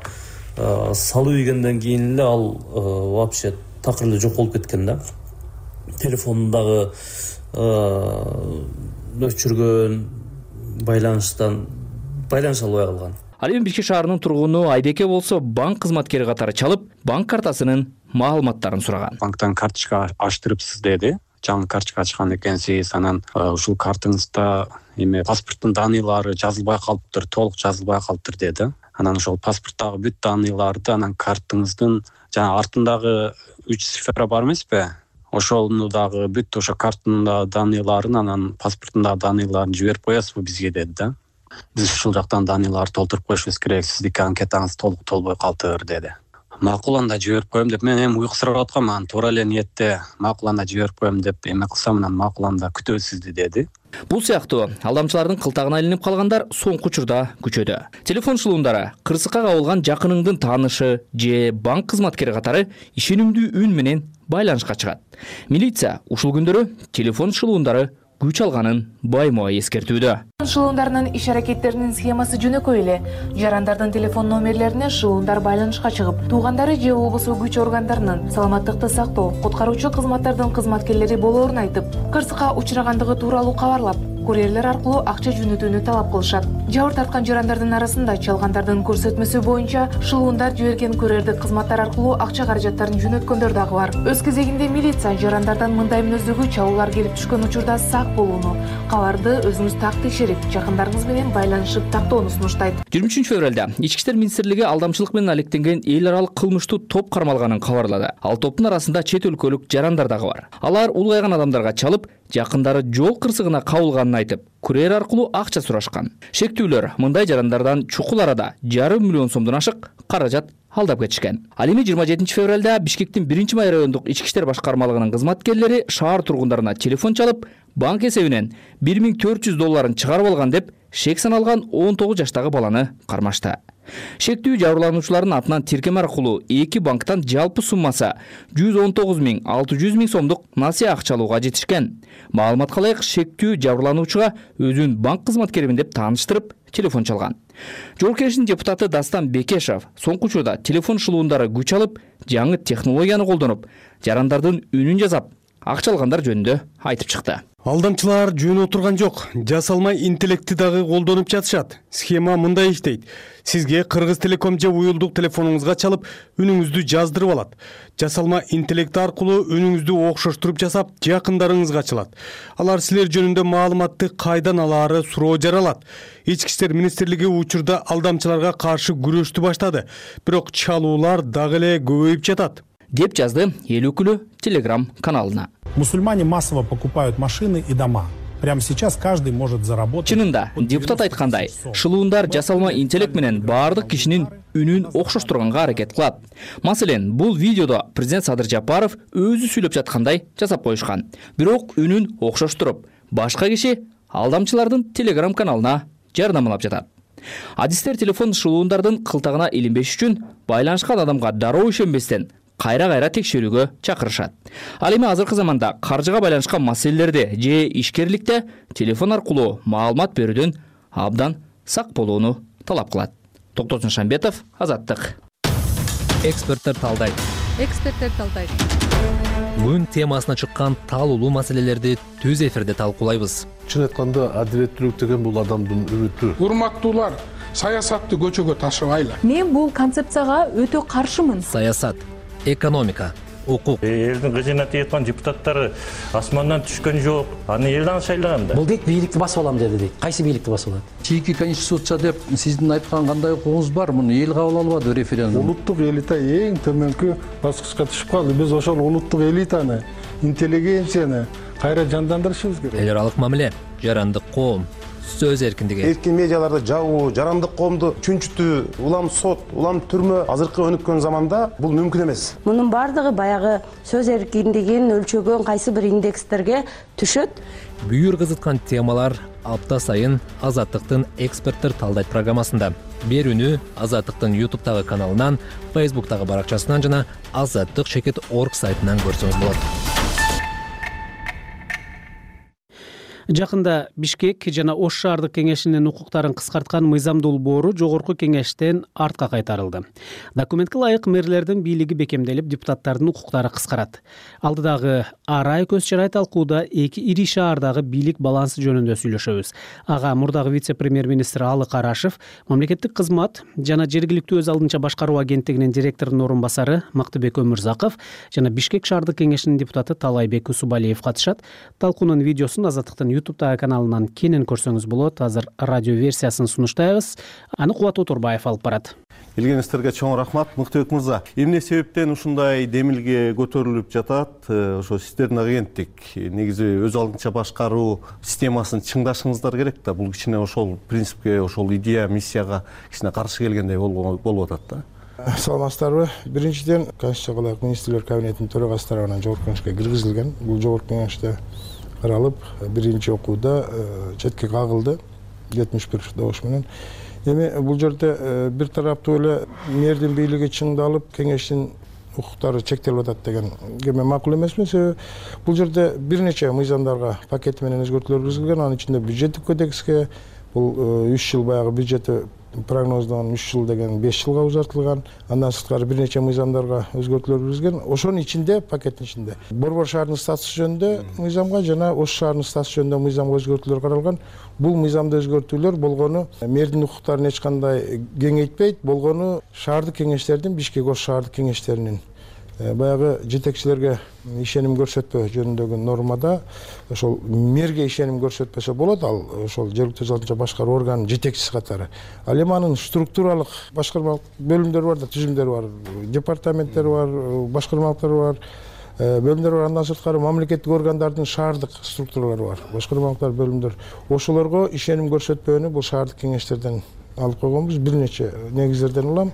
э, салып ийгенден кийин эле ал э, вообще такыр эле жок болуп кеткен да. Телефонун дагы өчүргөн байланыштан байланыша албай калган. Ал эми бишкек шаарынын тургуну айбеке болсо банк кызматкери катары чалып банк картасынын маалыматтарын сураган. Банктан карточка ачтырыпсыз деди. Жаңы карточка ачкан экенсиз. Анан ушул картаңызда эме паспорттун данныйлары жазылбай калыптыр толук жазылбай калыптыр деди. Анан ошол паспорттагы бүт данныйларды анан картыңыздын жанагы артындагы үч цифра бар эмеспи? Ошону дагы бүт ошо карттын данныйларын анан паспорттундагы данныйларын жиберип коесузбу бизге деди да. Биз ушул жактан данныйларды толтуруп коюшубуз керек. Сиздики анкетаңыз толук толбой калыптыр деди макул анда жиберип коем деп мен эми уйкусурап аткам анан туура эле ниетте макул анда жиберип коем деп эме кылсам анан макул анда күтөбүз сизди деди. Бул сыяктуу алдамчылардын кылтагына илинип калгандар соңку учурда күчөдө телефон шылуундары кырсыкка кабылган жакыныңдын таанышы же банк кызматкери катары ишенимдүү үн менен байланышка чыгат. Милиция ушул күндөрү телефон шылуундары күч алганын байма бай эскертүүдө. Шылуундарынын иш аракеттеринин схемасы жөнөкөй эле. Жарандардын телефон номерлерине шылуундар байланышка чыгып туугандары же болбосо күч органдарынын саламаттыкты сактоо куткаруучу кызматтардын кызматкерлери болоорун айтып кырсыкка учурагандыгы тууралуу кабарлап курьерлер аркылуу акча жөнөтүүнү талап кылышат. Жабыр тарткан жарандардын арасында чалгандардын көрсөтмөсү боюнча шылуундар жиберген курьердик кызматтар аркылуу акча каражаттарын жөнөткөндөр дагы бар. Өз кезегинде милиция жарандардан мындай мүнөздөгү чалуулар келип түшкөн учурда сак болууну кабарды өзүңүз так текшерип жакындарыңыз менен байланышып тактоону сунуштайт. Жыйырма үчүнчү февралда ички иштер министрлиги алдамчылык менен алектенген эл аралык кылмыштуу топ кармалганын кабарлады. Ал топтун арасында чет өлкөлүк жарандар дагы бар. Алар улгайган адамдарга чалып жакындары жол кырсыгына кабылганын айтып курьер аркылуу акча сурашкан. Шектүүлөр мындай жарандардан чукул арада жарым миллион сомдон ашык каражат алдап кетишкен. Ал эми жыйырма жетинчи февралда бишкектин биринчи май райондук ички иштер башкармалыгынын кызматкерлери шаар тургундарына телефон чалып банк эсебинен бир миң төрт жүз долларын чыгарып алган деп шек саналган он тогуз жаштагы баланы кармашты шектүү жабырлануучулардын атынан тиркеме аркылуу эки банктан жалпы суммасы жүз он тогуз миң алты жүз миң сомдук насыя акча алууга жетишкен. Маалыматка ылайык шектүү жабырлануучуга өзүн банк кызматкеримин деп тааныштырып телефон чалган. Жогорку кеңештин депутаты дастан бекешов соңку учурда телефон шылуундары күч алып жаңы технологияны колдонуп жарандардын үнүн жасап акча алгандар жөнүндө айтып чыкты алдамчылар жөн отурган жок. Жасалма интеллектти дагы колдонуп жатышат. Схема мындай иштейт. Сизге кыргыз телеком же уюлдук телефонуңузга чалып үнүңүздү жаздырып алат. Жасалма интеллект аркылуу үнүңүздү окшоштуруп жасап жакындарыңызга чалат алар силер жөнүндө маалыматты кайдан алаары суроо жаралат. Ички иштер министрлиги учурда алдамчыларга каршы күрөштү баштады. Бирок чалуулар дагы эле көбөйүп жатат деп жазды эл өкүлү телеграм каналына. Мусульмане массово покупают машины и дома. Прямо сейчас каждый может заработать чынында депутат айткандай шылуундар жасалма интеллект менен баардык кишинин үнүн окшоштурганга аракет кылат. Маселен бул видеодо президент садыр жапаров өзү сүйлөп жаткандай жасап коюшкан. Бирок үнүн окшоштуруп башка киши алдамчылардын телеграм каналына жарнамалап жатат. Адистер телефон шылуундардын кылтагына илинбеш үчүн байланышкан адамга дароо ишенбестен кайра кайра текшерүүгө чакырышат. Ал эми азыркы заманда каржыга байланышкан маселелерде же ишкерликте телефон аркылуу маалымат берүүдөн абдан сак болууну талап кылат. Токтосун шамбетов азаттык. Эксперттер талдайт эксперттер талдайт күн темасына чыккан талуулуу маселелерди түз эфирде талкуулайбыз. Чын айтканда адилеттүүлүк деген бул адамдын үмүтү. Урматтуулар саясатты көчөгө ташыбайлы мен бул концепцияга өтө каршымын. Саясат экономика укук. Элдин кыжыгына тийип аткан депутаттары асмандан түшкөн жок. Аны эл аны шайлаган да бул дейт бийликти басып алам деди дейт кайсы бийликти басып алат? Чийинки конституция деп сиздин айткан кандай укугуңуз бар? Муну эл кабыл албады референдум. Улуттук элита эң төмөнкү баскычка түшүп калды. Биз ошол улуттук элитаны интеллигенцияны кайра жандандырышыбыз керек. Эл аралык мамиле жарандык коом. Сөз эркиндиги. Эркин медиаларды жабуу жарандык коомду чүнчүтүү улам сот улам түрмө азыркы өнүккөн заманда бул мүмкүн эмес. Мунун баардыгы баягы сөз эркиндигин өлчөгөн кайсы бир индекстерге түшөт? Бүйүр кызыткан темалар апта сайын азаттыктын эксперттер талдайт программасында. Берүүнү азаттыктын ютубтагы каналынан фейсбуктагы баракчасынан жана азаттык чекит орг сайтынан көрсөңүз болот жакында бишкек жана ош шаардык кеңешинин укуктарын кыскарткан мыйзамдуу бору жогорку кеңештен артка кайтарылды. Документке ылайык мэрлердин бийлиги бекемделип депутаттардын укуктары кыскарат. Алдыдагы ар ай көз чарай талкууда эки ири шаардагы бийлик балансы жөнүндө сүйлөшөбүз. Ага мурдагы вице премьер министр алык арашев мамлекеттик кызмат жана жергиликтүү өз алдынча башкаруу агенттигинин директорунун орун басары мактыбек өмүрзаков жана бишкек шаардык кеңешинин депутаты таалайбек усубалиев катышат. Талкуунун видеосун азаттыктын ютубтагы каналынан кенен көрсөңүз болот. Азыр радио версиясын сунуштайбыз. Аны кубат отурбаев алып барат. Келгениңиздерге чоң рахмат мыктыбек мырза эмне себептен ушундай демилге көтөрүлүп жатат? Э, ошо сиздердин агенттик негизи өз алдынча башкаруу системасын чыңдашыңыздар керек да. Бул кичине ошол принципке ошол идея миссияга кичине каршы келгендей болуп атат да. Саламатсыздарбы биринчиден конституцияга ылайык министрлер кабинетинин төрагасы тарабынан жогорку кеңешке киргизилген. Бул жогорку кеңеште каралып биринчи окууда э, четке кагылды. Жетимиш бир добуш менен. Эми бул жерде э, бир тараптуу эле мэрдин бийлиги чыңдалып кеңештин укуктары чектелип атат деген эме макул эмесмин. Себеби бул жерде бир нече мыйзамдарга пакети менен өзгөртүүлөр киргизилген. Анын ичинде бюджеттик кодекске бул э, үч жыл баягы бюджети прогноздон үч жыл деген беш жылга узартылган. Андан сырткары бир нече мыйзамдарга өзгөртүүлөр киргизген ошонун ичинде пакеттин ичинде. Борбор шаарынын статусу жөнүндө мыйзамга жана ош шаарынын статусу жөнүндө мыйзамга өзгөртүүлөр каралган. Бул мыйзамда өзгөртүүлөр болгону мэрдин укуктарын эч кандай кеңейтпейт. Болгону шаардык кеңештердин бишкек ош шаардык кеңештеринин баягы жетекчилерге ишеним көрсөтпөө жөнүндөгү нормада ошол мэрге ишеним көрсөтпөсө болот ал ошол жергиликтүү өз башкаруу органынын жетекчиси катары. Ал эми анын структуралык башкармалык бөлүмдөрү бар да түзүмдөрү бар департаменттери бар башкармалыктары бар э, бөлүмдөр бар. Андан сырткары мамлекеттик органдардын шаардык структуралары бар башкармалыктар бөлүмдөр ошолорго ишеним көрсөтпөөнү бул шаардык кеңештерден алып койгонбуз. Бир нече негиздерден улам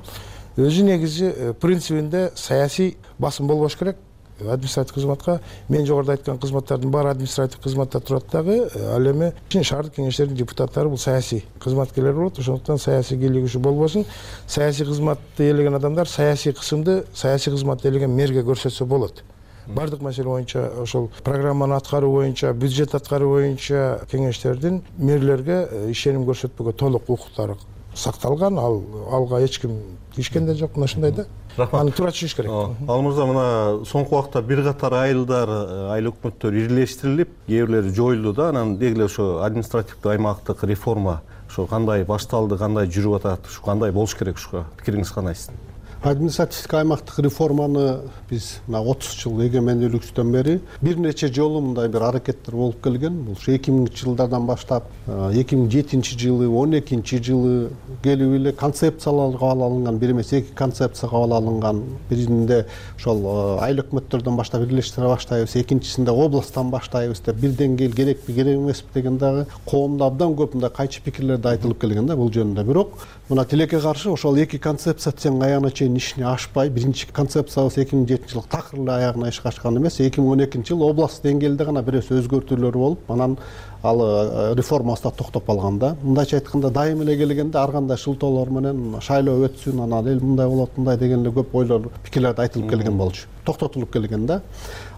өзү негизи э, принцибинде саясий басым болбош керек. Административдик кызматка мен жогоруда айткан кызматтардын баары административдик кызматта турат дагы э, ал эми шаардык кеңештердин депутаттары бул саясий кызматкерлер болот. Ошондуктан саясий кийлигишүү болбосун. Саясий кызматты ээлеген адамдар саясий кысымды саясий кызматты ээлеген мэрге көрсөтсө болот. Баардык маселе боюнча ошол программаны аткаруу боюнча бюджет аткаруу боюнча кеңештердин мэрлерге э, ишеним көрсөтпөгө толук укуктары сакталган ал алга эч ким тийишкен да жок мына ушундай да. Рахмат. Аны туура түшүнүш керек. Ал мырза мына соңку убакта бир катар айылдар э, айыл өкмөттөр ирилештирилип кээ бирлери жоюлду да. Анан деги эле ошо административдүү аймактык реформа ошо кандай башталды кандай жүрүп атат ушу кандай болуш керек ушуга пикириңиз кандай сиздин административдик аймактык реформаны биз мына отуз жыл эгемендүүлүгүбүздөн бери бир нече жолу мындай бир аракеттер болуп келген. Бул ушу эки миңинчи жылдардан баштап эки миң жетинчи жылы он экинчи жылы келип эле концепциялар кабыл алынган бир эмес эки концепция кабыл алынган биринде ошол айыл өкмөттөрдөн баштап ирилештире баштайбыз экинчисинде областтан баштайбыз деп бир деңгээл керекпи керек эмеспи деген дагы коомдо абдан көп мындай кайчы пикирлер да айтылып келген да бул жөнүндө. Бирок мына тилекке каршы ошол эки концепция тең аягына чейин ишине ашпай биринчи концепциябыз эки миң жетинчи жылы такыр эле аягына ишке ашкан эмес. эки миң он экинчи жылы областтык деңгээлде гана бир нерсе өзгөртүүлөр болуп анан ал э, реформабыз да токтоп калган да. Мындайча айтканда дайыма эле келгенде ар кандай шылтоолор менен шайлоо өтсүн анан эл мындай болот мындай деген эле көп ойлор пикирлерди айтылып келген болчу. Токтотулуп келген да.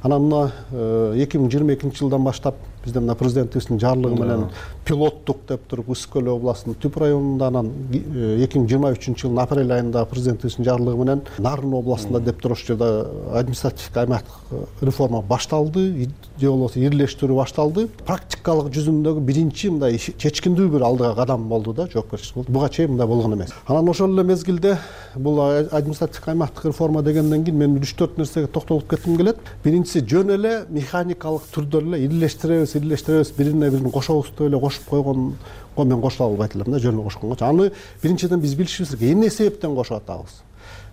Анан мына э, эки миң жыйырма экинчи жылдан баштап бизде мына президентибиздин жарлыгы менен пилоттук деп туруп ысык көл областынын түп районунда анан э, эки миң жыйырма үчүнчү жылдын апрель айында президентибиздин жарлыгы менен нарын областында деп туруп ошол жерде административдик аймактык реформа башталды же болбосо ирилештирүү башталды. Практикалык жүзүндөгү биринчи мындай чечкиндүү бир алдыга кадам болду да жоопкерчилик болду. Буга чейин мындай болгон эмес. Анан ошол эле мезгилде бул административдик аймактык реформа дегенден кийин мен үч төрт нерсеге токтолуп кетким келет. Биринчиси жөн эле механикалык түрдө эле ирилештиребиз ирилештиребиз бирине бирин кошобуз деп эле кошуп койгонго мен кошула албайт элем да жөн эле кошконгочу аны биринчиден биз билишибиз керек эмне себептен кошуп атабыз?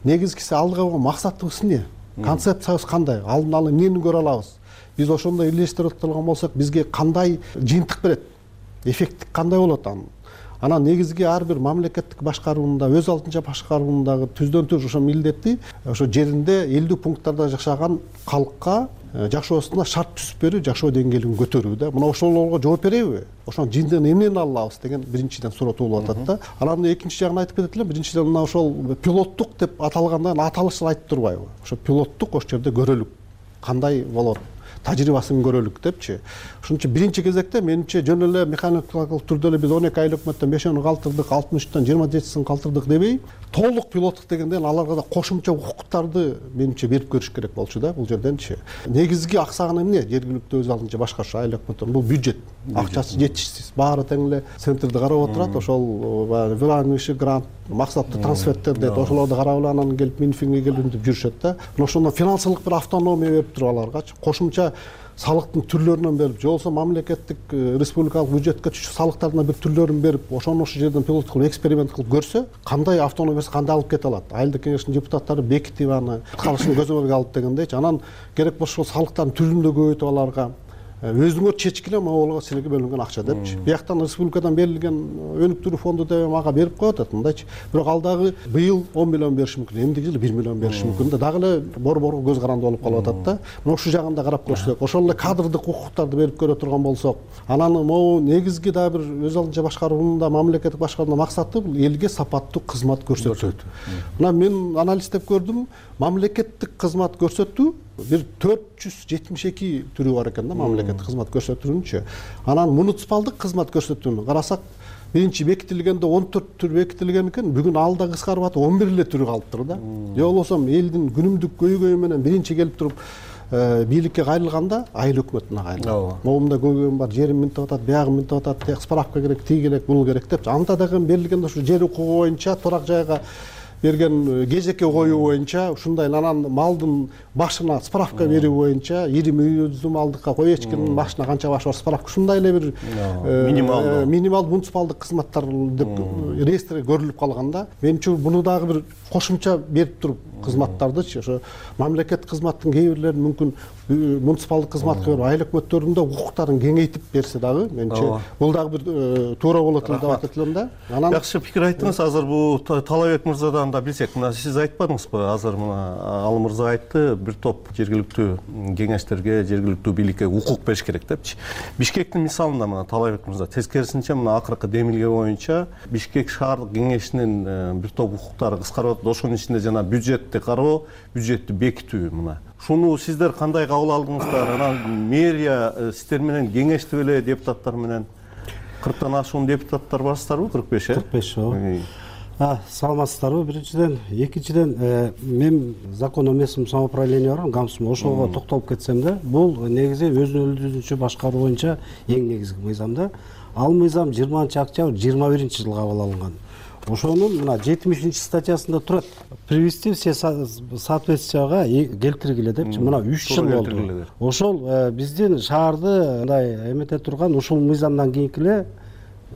Негизгиси алдыга койгон максатыбыз эмне концепциябыз кандай? Алдын ала эмнени көрө алабыз? Биз ошондой турган болсок бизге кандай жыйынтык берет? Эффекти кандай болот анын? Анан негизги ар бир мамлекеттик башкаруунун өз алдынча башкаруунун дагы түздөн түз ошо милдети ошо жеринде элдүү пункттарда жашаган калкка жашоосуна шарт түзүп берүү жашоо деңгээлин көтөрүү да. Мына ошолорго жооп береби ошонун жыйынтыгын эмнени ала алабыз деген биринчиден суроо туулуп атат да. Анан экинчи жагын айтып кетет элем биринчиден мына ошол пилоттук деп аталганда аталышы айтып турбайбы. Ошо пилоттук ошол жерде көрөлүк кандай болот тажрыйбасын көрөлүк депчи. Ошон үчүн биринчи кезекте менимче жөн эле механикалык түрдө эле биз он эки айлык өкмөттөн бешөөнү калтырдык алтымыш үчтөн жыйырма жетисин калтырдык дебей толук пилоттук дегенден аларга да кошумча укуктарды менимче берип көрүш керек болчу да бул жерденчи. Негизги аксаганы эмне? Жергиликтүү өз алдынча башкаруу айыл өкмөттөрдүн бул бюджет. Акчасы жетишсиз. Баары тең эле центрди карап отурат ошол баягы баягы грант максаттуу трансферттер дейт ошолорду карап эле анан келип минфинге келип мынтип жүрүшөт да. Мына ошондо финансылык бир автономия берип туруп аларгачы кошумча салыктын түрлөрүнөн берип же болбосо мамлекеттик э, республикалык бюджетке түшчү салыктардын бир түрлөрүн берип ошону ошол жерден пилот кылып эксперимент кылып көрсө кандай автономиясы кандай алып кете алат? Айылдык кеңештин депутаттары бекитип аны аткарышын көзөмөлгө алып дегендейчи анан керек болсо салыктардын түрүн да көбөйтүп аларга өзүңөр чечкиле могула силерге бөлүнгөн акча депчи. Бияктан республикадан берилген өнүктүрүү фонду деп мага берип коюп атат мындайчы. Бирок ал дагы быйыл он миллион бериши мүмкүн эмдиги жылы бир миллион бериши мүмкүн да. Дагы эле борборго көз каранды болуп калып атат да. Мына ушул жагын да карап көрсөк ошол эле кадрдык укуктарды берип көрө турган болсок анан могу негизги дагы бир өз алдынча башкаруунун да мамлекеттик башкаруунун максаты бул элге сапаттуу кызмат көрсөтүү. Мына мен анализдеп көрдүм. Мамлекеттик кызмат көрсөтүү бир төрт жүз жетимиш эки түрү бар экен да мамлекеттик кызмат көрсөтүүнүнчү анан муниципалдык кызмат көрсөтүүнү карасак биринчи бекитилгенде он төрт түр бекитилген экен. Бүгүн ал да кыскарып атып он бир эле түрү калыптыр да. Же болбосо элдин күнүмдүк көйгөйү менен биринчи келип туруп э, бийликке кайрылганда айыл өкмөтүнө кайрылат. Ооба. Могумда көйгөйүм бар жерим мынтип атат биягы мынтип атат тияк справка керек тиги керек бул керек депчи анда дагы берилгенде ушу жер укугу боюнча турак жайга берген кезекке коюу боюнча ушундай анан малдын башына справка берүү боюнча ирим үйүздүү малдыкка кой эчкинин башына канча баш бар справка. Ушундай эле бир э, минималдуу минималдуу муниципалдык кызматтар деп реестрге көрүлүп калган да менимче буну дагы бир кошумча берип туруп кызматтардычы ошо мамлекеттик кызматтын кээ бирлерин мүмкүн муниципалдык кызматка берип айыл өкмөттөрдүн да укуктарын кеңейтип берсе дагы менимче бул дагы бир туура болот эле деп атат элем да. Анан жакшы пикир айттыңыз. Азыр бул талабек мырзадан да билсек мына сиз айтпадыңызбы? Азыр мына ал мырза айтты бир топ жергиликтүү кеңештерге жергиликтүү бийликке укук бериш керек депчи. Бишкектин мисалында мына талабек мырза тескерисинче мына акыркы демилге боюнча бишкек шаардык кеңешинин э, бир топ укуктары кыскарып атат ошонун ичинде жана бюджетти кароо бюджетти бекитүү мына ушуну сиздер кандай кабыл алдыңыздар анан мэрия э, сиздер менен кеңештип эле депутаттар менен кырктан ашуун депутаттар барсыздарбы кырк беш э? Кырк беш ооба. Саламатсыздарбы? Биринчиден экинчиден э, мен закон о местном самоуправлении бар го гамсм ошого токтолуп кетсем да бул негизи өзүн өзүнчө башкаруу боюнча эң негизги мыйзам да. Ал мыйзам жыйырманчы октябрь жыйырма биринчи жылы кабыл алынган ошонун мына жетимишинчи статьясында турат. Привести все соответствияга келтиргиле депчи. Мына үч жыл болду. ошол э, биздин шаарды мындай эмете турган ушул мыйзамдан кийинки эле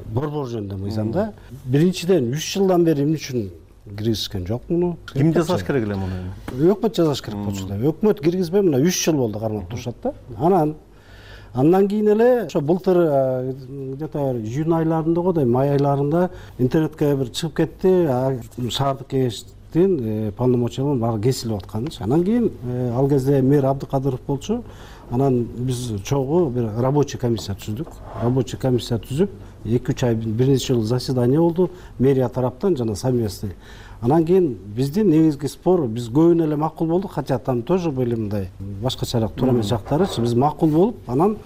борбор жөнүндө мыйзам да биринчиден үч жылдан бери эмне үчүн киргизишкен жок муну ким жасаш керек эле муну? Өкмөт жасаш керек болчу да өкмөт киргизбей мына үч жыл болду кармап турушат да. Анан андан кийин эле ошо былтыр где то июнь айларында го дейм май айларында интернетке бир чыгып кетти шаардык кеңештин э, полномочияларын баары кесилип атканычы анан кийин э, ал кезде мэр абдыкадыров болчу анан биз чогуу бир рабочий комиссия түздүк. Рабочий комиссия түзүп эки үч ай бир нече жолу заседание болду мэрия тараптан жана совместный. Анан кийин биздин негизги спор биз көбүнө эле макул болдук хотя там тоже были мындай башкачараак туура эмес жактарычы биз макул болуп анан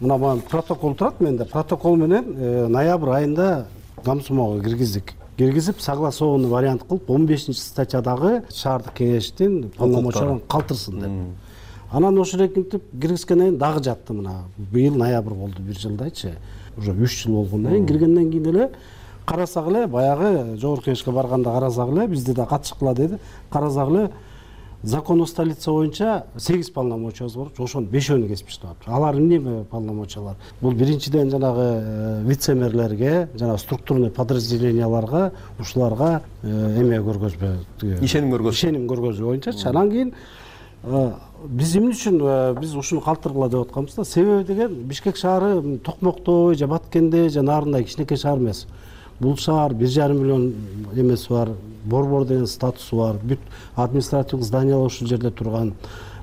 мына моу протокол турат менде протокол менен э, ноябрь айында гамсумого киргиздик. Киргизип согласованный вариант кылып он бешинчи статьядагы шаардык кеңештин полномочияларын калтырсын деп анан ошол эркинтип киргизгенден кийин дагы жатты. Мына быйыл ноябрь болду бир жылдайчы уже үч жыл болгондон кийин киргенден кийин эле карасак эле баягы жогорку кеңешке барганда карасак эле бизди да катышкыла деди. Карасак эле закон о столице боюнча сегиз полномочиябыз бар ошонун бешөөнү кесип иштеп атыптыр алар эмне полномочиялар? Бул биринчиден жанагы вице мэрлерге жанагы структурный подразделенияларга ушуларга эме көргөзбө ишеним көргөзүү ишеним көргөзүү боюнчачы. Анан кийин биз эмне үчүн биз ушуну калтыргыла деп атканбыз да. Себеби деген бишкек шаары токмоктой же баткенде же нарындай кичинекей шаар эмес. Бул шаар бир жарым миллион эмеси бар. Борбор деген статусу бар. Бүт административдик зданиялар ушул жерде турган.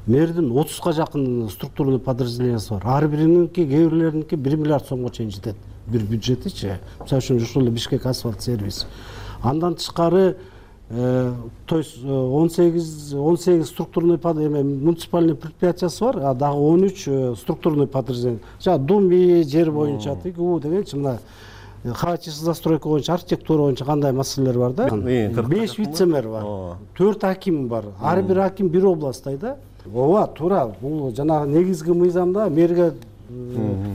Мэрдин отузга жакын структурный подразделениясы бар. Ар бириники кээ бирлериники бир миллиард сомго чейин жетет. Бир бюджетичи. Мисалы үчүн ушул эле бишкек асфальт сервис. Андан тышкары э, то есть э, он сегиз он сегиз структурный эме муниципальный предприятиясы бар а дагы он үч э, структурный подразделение. Жанагы думи жер боюнча тигүү дегенчи мына хаотичный застройка боюнча архитектура боюнча кандай маселелер бар да? Беш вице мэр бар төрт аким бар ар бир аким бир областтай да? Ооба туура бул жанагы негизги мыйзамда мэрге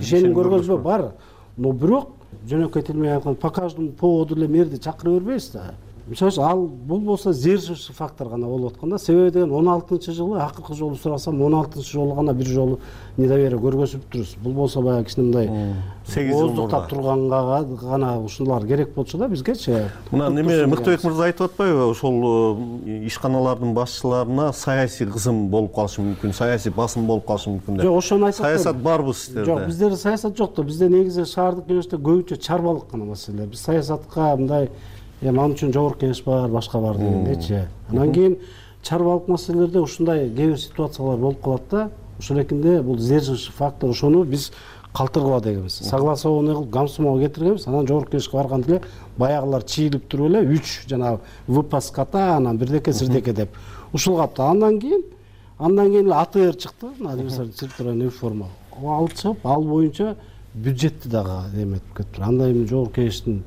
ишеним көргөзүү бар. но бирок жөнөкөй тил менен айтканда по каждому поводу эле мэрди чакыра бербейбиз да мисалы үчүн ал бул болсо сдерживающий фактор гана болуп аткан да себеби деген он алтынчы жылы акыркы жолу сурасам он алтынчы жолу гана бир жолу недоверие көргөзүптүрбүз бул болсо баягы кичине мындай сегиз жыл ооздуктап турганга гана ушулар керек болчу да бизгечи мына неме мыктыбек мырза айтып атпайбы ошол ишканалардын башчыларына саясий кызым болуп калышы мүмкүн саясий басым болуп калышы мүмкүн деп жок ошону айтып саясат барбы сиздерде жок бизде саясат жок да бизде негизи шаардык кеңеште көбүнчө чарбалык гана маселе. Биз саясатка мындай эми ал үчүн жогорку кеңеш бар башка бар дегендейчи анан кийин чарбалык маселелерде ушундай кээ бир ситуациялар болуп калат да ошол экинде бул сдерживающий фактор ошону биз калтыргыла дегенбиз. Согласованный кылып комсомолго кетиргенбиз анан жогорку кеңешке барганда эле баягылар чийилип туруп эле үч жанагы выпас кота анан бирдеке сирдеке деп ушул андан кийин андан кийин эле атр чыкты административный реформа алып чыгып ал боюнча бюджетти дагы эметип кетиптир анда эми жогорку кеңештин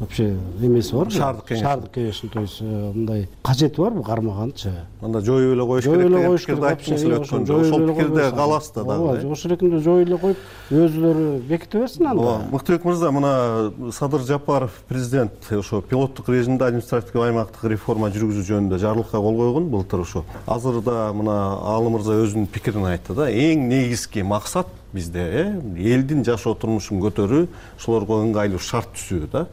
вообще эмеси барбы шаардык кеңеш шаардык кеңештин то есть мындай кажети барбы кармаганчы анда жоюп эле коюш керек эле деген пикирди керек айттыңыз эле өткөндө ошол пикирде каласыз да дагы ооба ошол эркинде жоюп эле коюп өзүлөрү беките берсин анда. Ооба мыктыбек мырза мына садыр жапаров президент ошо пилоттук режимде административдик аймактык реформа жүргүзүү жөнүндө жарлыкка кол койгон былтыр ошо. Азыр да мына аалы мырза өзүнүн пикирин айтты да. Эң негизги максат бизде э элдин жашоо турмушун көтөрүү ошолорго ыңгайлуу шарт түзүү да.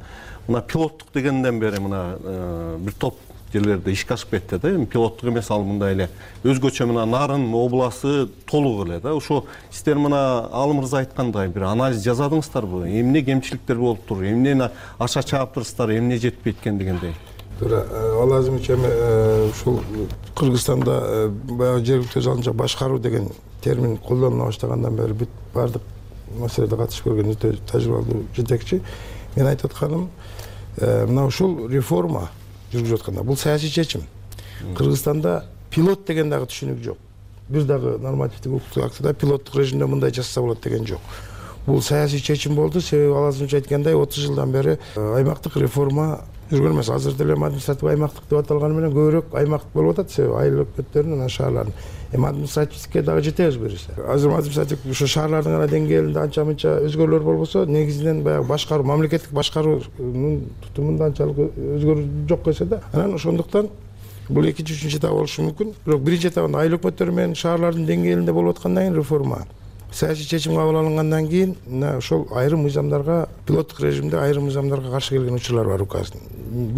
Мына пилоттук дегенден бери мына бир топ жерлерде ишке ашып кетти да. Эми пилоттук эмес ал мындай эле өзгөчө мына нарын областы толук эле да. Ошо сиздер мына аалы мырза айткандай бир анализ жасадыңыздарбы эмне кемчиликтер болуптур эмнени аша чааптырсыздар эмне жетпейт экен дегендей туура ал азырынча эми ушул кыргызстанда баягы жергиликтүү жалынча башкаруу деген термин колдонула баштагандан бери бүт баардык маселеде катышып көргөн өтө тажрыйбалуу жетекчи. Менин айтып атканым мына ушул реформа жүргүзүп атканда бул саясий чечим. Кыргызстанда пилот деген дагы түшүнүк жок. Бир дагы нормативдик укуктук актыда пилоттук режимде мындай жасаса болот деген жок бул саясий чечим болду. Себеби ал азырынча айткандай отуз жылдан бери аймактык реформа жүргөн эмес. Азыр деле эми административдик аймактык деп аталганы менен көбүрөөк аймак болуп атат. Себеби айыл өкмөттөрдүн анан шаарлардын эми административдикке дагы жетебиз буюрса азыр административдик ошо шаарлардын гана деңгээлинде анча мынча өзгөрүүлөр болбосо негизинен баягы башкаруу мамлекеттик башкаруунун тутумунда анчалык өзгөрүү жок десе да анан ошондуктан бул экинчи үчүнчү этап болушу мүмкүн. Бирок биринчи этабында айыл өкмөттөрү менен шаарлардын деңгээлинде болуп аткандан кийин реформа саясий чечим кабыл алынгандан кийин мына ошол айрым мыйзамдарга пилоттук режимде айрым мыйзамдарга каршы келген учурлар бар указдын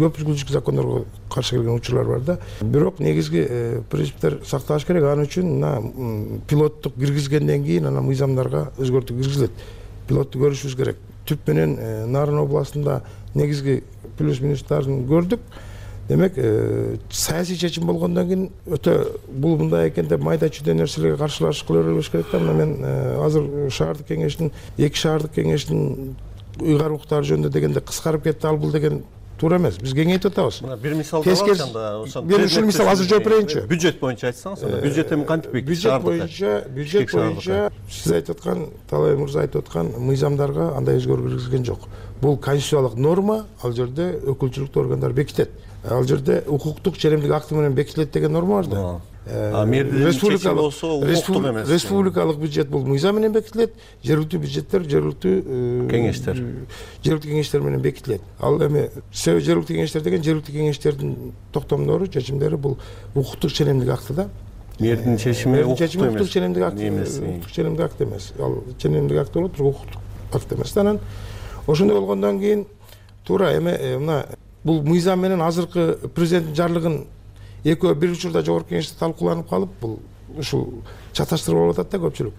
көп закондорго каршы келген учурлар бар да. Бирок негизги принциптер сакталыш керек. Ал үчүн мына пилоттук киргизгенден кийин анан мыйзамдарга өзгөртүү киргизилет. Пилотту көрүшүбүз керек. Түп менен нарын областында негизги плюс минустарын көрдүк демек саясий чечим болгондон кийин өтө бул мындай экен деп майда чүйдө нерселерге каршылашып кыла бербеш керек да. Мына мен азыр шаардык кеңештин эки шаардык кеңештин ыйгарым укуктары жөнүндө дегенде кыскарып кетти ал бул деген туура эмес. Биз кеңейтип атабыз мына бир мисал алалы анда мен ушул мисал азыр жооп берейинчи бюджет боюнча айтсаңыз анда бюджет эми кантип бекитиш? бюджет боюнча бюджет боюнча сиз айтып аткан талай мырза айтып аткан мыйзамдарга андай өзгөрүү киргизген жок. Бул конституциялык норма ал жерде өкүлчүлүктүү органдар бекитет ал жерде укуктук ченемдик акты менен бекитилет деген норма бар да А мэрдин чечими болсо эмес республикалык бюджет бул мыйзам менен бекитилет жергиликтүү бюджеттер жергиликтүү кеңештер. жергиликтүү кеңештер менен бекитилет. Ал эми себеби жергиликтүү кеңештер деген жергиликтүү кеңештердин токтомдору чечимдери бул укуктук ченемдик акты да. Мэрдин чечими чечими укуктук ченемдик акт эмес укуктук ченемдик акт эмес. Ал ченемдик акт болот бирок укуктук акт эмес да анан. Ошондой болгондон кийин туура эми мына бул мыйзам менен азыркы президенттин жарлыгын экөө бир учурда жогорку кеңеште талкууланып калып бул ушул чаташтырып алып атат да көпчүлүк.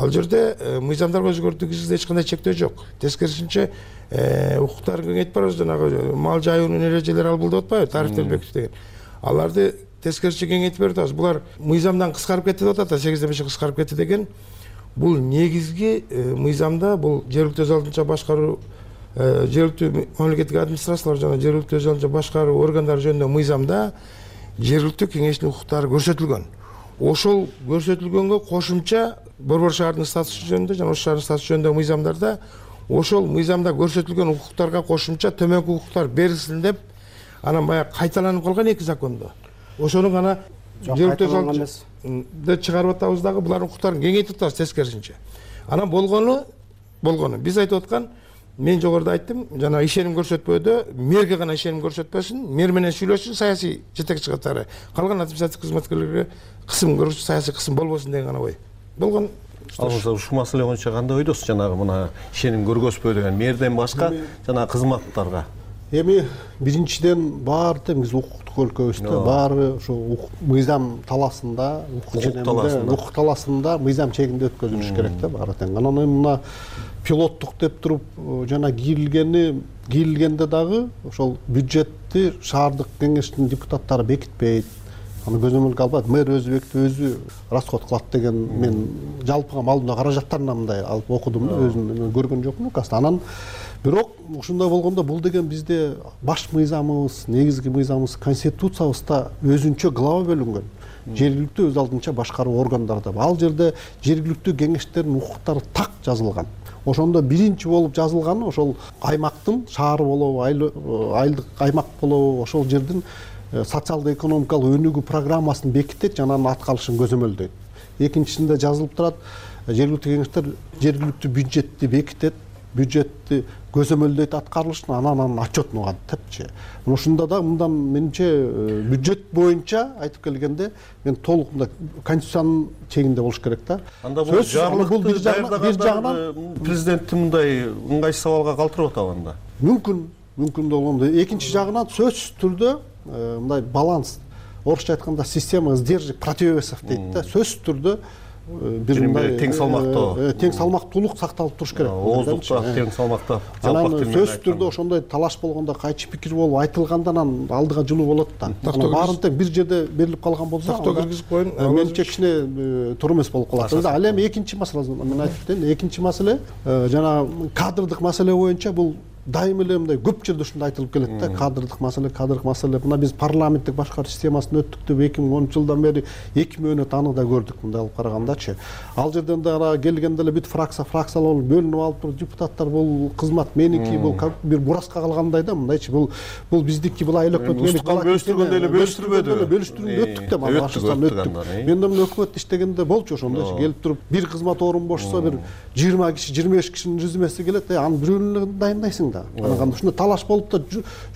Ал жерде мыйзамдарга өзгөртүү киргизгенде эч кандай чектөө жок. Тескерисинче укуктарын кеңейтип барабыз жанагы мал жайуунун эрежелери албул деп атпайбы бекитүү деген. Аларды тескерисинче кеңейтип берип атабыз. Булар мыйзамдан кыскарып кетти деп атат да сегизден бешке кыскарып кетти деген. Бул негизги мыйзамда бул жергиликтүү өз алдынча башкаруу жергиликтүү мамлекеттик администрациялар жана жергиликтүү өз алдынча башкаруу органдары жөнүндө мыйзамда жергиликтүү кеңештин укуктары көрсөтүлгөн. Ошол көрсөтүлгөнгө кошумча борбор шаардын статусу жөнүндө жана ош шаарынын статусу жөнүндөгү мыйзамдарда ошол мыйзамда көрсөтүлгөн укуктарга кошумча төмөнкү укуктар берилсин деп анан баягы кайталанып калган эки закондо. Ошону гана эмес. чыгарып атабыз дагы булардын укуктарын кеңейтип атабыз тескерисинче. Анан болгону болгону. Биз айтып аткан мен жогоруда айттым жанагы ишеним көрсөтпөөдө мэрге гана ишеним көрсөтпөсүн мэр менен сүйлөшсүн саясий жетекчи катары. Калган административдик кызматкерлерге кысым көрсүн саясий кысым болбосун деген гана ой. Болгон. Ушул маселе боюнча кандай ойдосуз жанагы мына ишеним көргөзбөө деген мэрден башка жанагы кызматтарга? Эми биринчиден баары тең биз укуктук өлкөбүз да баары ушул мыйзам талаасында укук талаасында мыйзам чегинде өткөзүлүш керек да баары тең. Анан эми мына пилоттук деп туруп жана кийилгени кийилгенде дагы ошол бюджетти шаардык кеңештин депутаттары бекитпейт. Аны көзөмөлгө албайт мэр өзү бекитип өзү расход кылат деген мен жалпыга маалымдоо каражаттарынан мындай алып окудум да. Өзүм көргөн жокмун. Указды анан бирок ушундай болгондо бул деген бизде баш мыйзамыбыз негизги мыйзамыбыз конституциябызда өзүнчө глава бөлүнгөн жергиликтүү өз алдынча башкаруу органдары деп ал жерде жергиликтүү кеңештердин укуктары так жазылган. Ошондо биринчи болуп жазылганы ошол аймактын шаар болобу айылдык аймак болобу ошол жердин социалдык экономикалык өнүгүү программасын бекитет жана анын аткарылышын көзөмөлдөйт. Экинчисинде жазылып турат жергиликтүү кеңештер жергиликтүү бюджетти бекитет бюджетти көзөмөлдөйт аткарылышын анан анын отчетун угат депчи ушунда да мындан менимче бюджет боюнча айтып келгенде мен толук мындай конституциянын чегинде болуш керек да. Анда бул жарлыкты даярдаганда президенттин мындай ыңгайсыз абалга калтырып атабы анда? Мүмкүн мүмкүн болгондо экинчи жагынан сөзсүз түрдө мындай баланс. Орусча айтканда система сдержек противовесов дейт да. Сөзсүз түрдө бир мындай тең салмактоо тең салмактуулук сакталып туруш керек. Ооздукта тең салмакта. Анан сөзсүз түрдө ошондой талаш болгондо кайчы пикир болуп айтылганда анан алдыга жылуу болот да. Баарын тең бир жерде берилип калган болсо тактоо киргизип коеюн менимче кичине туура эмес болуп калат. Ал эми экинчи маселе мен айтып кетейин экинчи маселе жанагы кадрдык маселе боюнча бул дайыма эле мындай көп жерде ушундай айтылып келет да. Кадрдык маселе кадрдык маселе. Мына биз парламенттик башкаруу системасына өттүк деп эки миң онунчу жылдан бери эки мөөнөт аны да көрдүк мындай алып карагандачы. Ал жерден дагы келгенде эле бүт фракция фракциялар болуп бөлүнүп алып туруп депутаттар бул кызмат. Меники бул бир бураска калгандай да мындайчы. Бул бул биздики былай эле өкмөт бөлүштүргөндөй эле бөлүштүрбөдүбү бөлүштүрүп өттүк да башкысынан өттүк мен да мына өкмөттө иштегенде болчу ошондойчу келип туруп бир кызмат орун бошсо бир жыйырма киши жыйырма беш кишинин резюмеси келет анын бирөөнү эле дайындайсың да анан ушундай талаш болуп да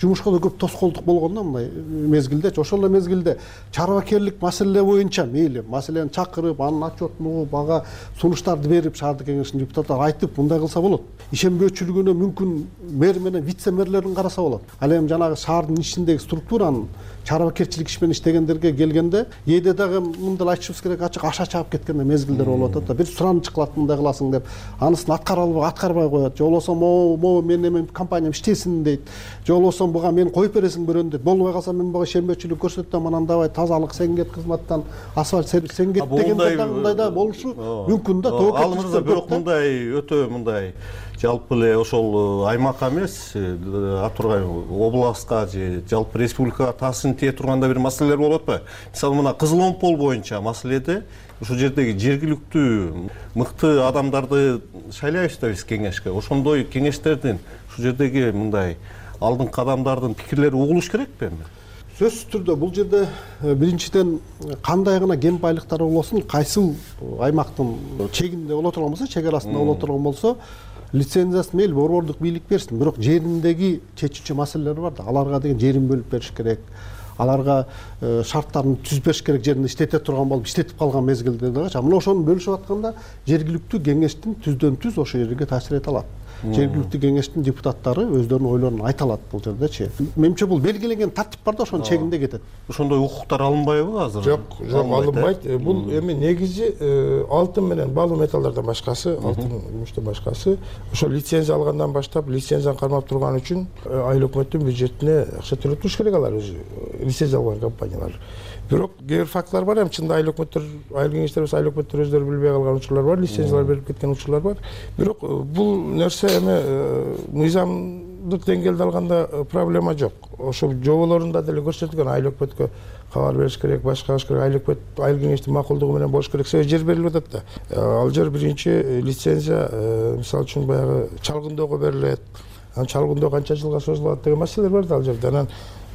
жумушка да көп тоскоолдук болгон да мындай мезгилдечи ошол эле мезгилде чарбакерлик маселе боюнча мейли маселени чакырып анын отчетун угуп ага сунуштарды берип шаардык кеңештин депутаттары айтып мындай кылса болот. Ишенбөөчүлүгүнө мүмкүн мэр менен вице мэрлерин караса болот. Ал эми жанагы шаардын ичиндеги структуранын чарбакерчилик иш менен иштегендерге келгенде кээде дагы мындай айтышыбыз керек ачык аша чаап кеткен мезгилдер болуп атат да бир сураныч кылат мындай кыласың деп анысын аткара албай аткарбай коет. Же болбосо могу могу менин эме компаниям иштесин дейт же болбосо буга мени коюп бересиң бирөөнү дейт болбой калса мен буга ишенбөөчүлүк көрсөтөм анан давай тазалык сен кет кызматтан. Асфальт сервис сен кет дегенде дагы мындай да болушу мүмкүн да ал мырза бирок мындай өтө мындай жалпы эле ошол аймакка эмес атургай областка же жалпы республикага таасирин тие турган да бир маселелер болуп атпайбы. Мисалы мына кызыл омпол боюнча маселеде ушул жердеги жергиликтүү мыкты адамдарды шайлайбыз да биз кеңешке. Ошондой кеңештердин ушул жердеги мындай алдыңкы адамдардын пикирлери угулуш керекпи эми? Сөзсүз түрдө бул жерде биринчиден кандай гана кен байлыктар болбосун кайсыл аймактын чегинде боло турган болсо чек арасында боло турган болсо лицензиясын мейли борбордук бийлик берсин. Бирок жериндеги чечүүчү маселелер бар да. Аларга деген жерин бөлүп бериш керек. Аларга шарттарын түзүп бериш керек жеринде иштете турган болуп иштетип калган мезгилде дагычы мына ошону бөлүшүп атканда жергиликтүү кеңештин түздөн түз ошол жерге таасир эте алат жергиликтүү кеңештин депутаттары өздөрүнүн ойлорун айта алат бул жердечи менимче бул белгиленген тартип бар да ошонун чегинде кетет. Ошондой укуктар алынбайбы азыр? Жок жок алынбайт. Э? бул эми негизи э, алтын менен баалуу металлдардан башкасы алтын күмүштөн башкасы. Ошол лицензия алгандан баштап лицензияны кармап турган үчүн э, айыл өкмөттүн бюджетине акча төлөп туруш керек алар өзү. Лицензия алган компаниялар бирок кээ бир фактылар бар эми чынында айыл өкмөттөр айыл кеңештер болсо айыл өкмөттөр өздөрү билбей калган учурлар бар лицензиялар берип кеткен учурлар бар. Бирок бул нерсе эми мыйзамдык деңгээлде алганда проблема жок. Ошол жоболорунда деле көрсөтүлгөн айыл өкмөткө кабар бериш керек башка кылыш керек айыл өкмөт айыл кеңештин макулдугу менен болуш керек себеби жер берилип атат да. Ал жер биринчи лицензия мисалы үчүн баягы чалгындоого берилет. Анан чалгындоо канча жылга созулат деген маселелер бар да ал жерде. Анан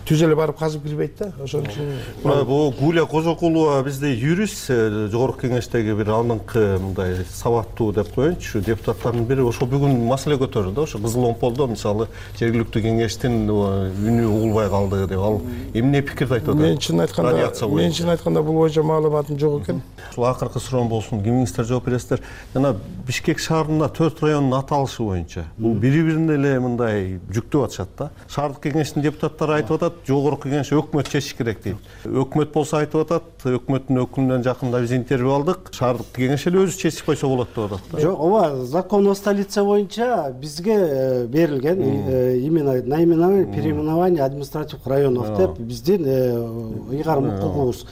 түз эле барып казып кирбейт да ошон үчүн. Бул гуля кожокулова бизде юрист э, жогорку кеңештеги бир алдыңкы мындай сабаттуу деп коеюнчу депутаттардын бири ошол бүгүн маселе көтөрдү да ошо кызыл омполдо мисалы жергиликтүү кеңештин үнү угулбай калды деп. Ал эмне пикирди айтып атат? Мен чынын айтканда радиация боюнча. мен чынын айтканда бул боюнча маалыматым жок экен. Ушул акыркы суроом болсун кимиңиздер жооп бересиздер. Жана бишкек шаарында төрт райондун аталышы боюнча бул бири бирине эле мындай жүктөп атышат да. Шаардык кеңештин депутаттары айтып атат жогорку кеңеш өкмөт чечиш керек дейт. Өкмөт болсо айтып атат өкмөттүн өкүлүнөн жакында биз интервью алдык. Шаардык кеңеш эле өзү чечип койсо болот деп атат да. Жок ооба закон о столице боюнча бизге э, берилген э, именно наименование переименование административных районов деп биздин э, ыйгарым укугубуз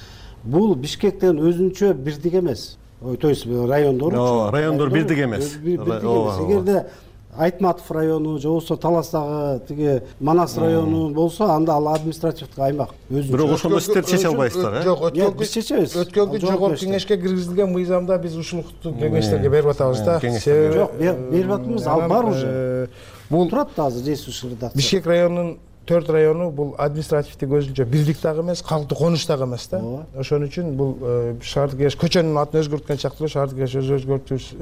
бул бишкек деген өзүнчө бирдик эмес. То есть райондору ооба райондор бирдик эмес. бирдик эмес. эгерде айтматов району же болбосо таластагы тиги манас району болсо анда ал административдик аймак өзүнчө. Бирок ошондо сиздер чече албайсыздар э? жок өткөнкү биз чечебиз. өткөнкү жогорку кеңешке киргизилген мыйзамда биз ушул укукту кеңештерге берип атабыз да. Кеңештерге жок берип атпайбыз ал бар уже. Бул турат да азыр действующий редакция бишкек районунун төрт району бул административдик өзүнчө бирдик дагы эмес калктуу конуш дагы эмес да. Ооба. Ошон үчүн бул шаардык кеңеш көчөнүн атын өзгөрткөн сыяктуу эле шаардык кеңеш өзү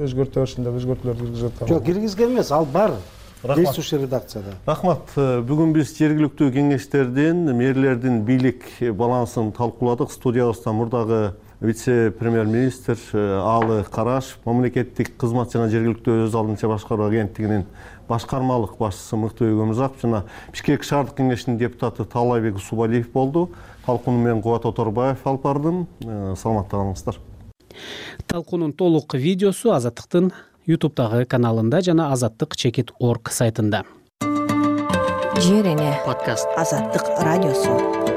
өзгөртө берсин деп өзгөртүүлөрдү киргизип атабыз жок киргизген эмес ал бар действующий редакцияда. Рахмат. Бүгүн биз жергиликтүү кеңештердин мэрлердин бийлик балансын талкууладык. Студиябызда мурдагы вице премьер министр аалы карашев мамлекеттик кызмат жана жергиликтүү өз алдынча башкаруу агенттигинин башкармалык башчысы мыктыбек өмүрзаков жана бишкек шаардык кеңешинин депутаты таалайбек усубалиев болду. Талкууну мен кубат оторбаев алып бардым. Саламатта калыңыздар. Талкуунун толук видеосу азаттыктын ютубтагы каналында жана азаттык чекит орг сайтында. Жер эне. Подкаст. Азаттык радиосу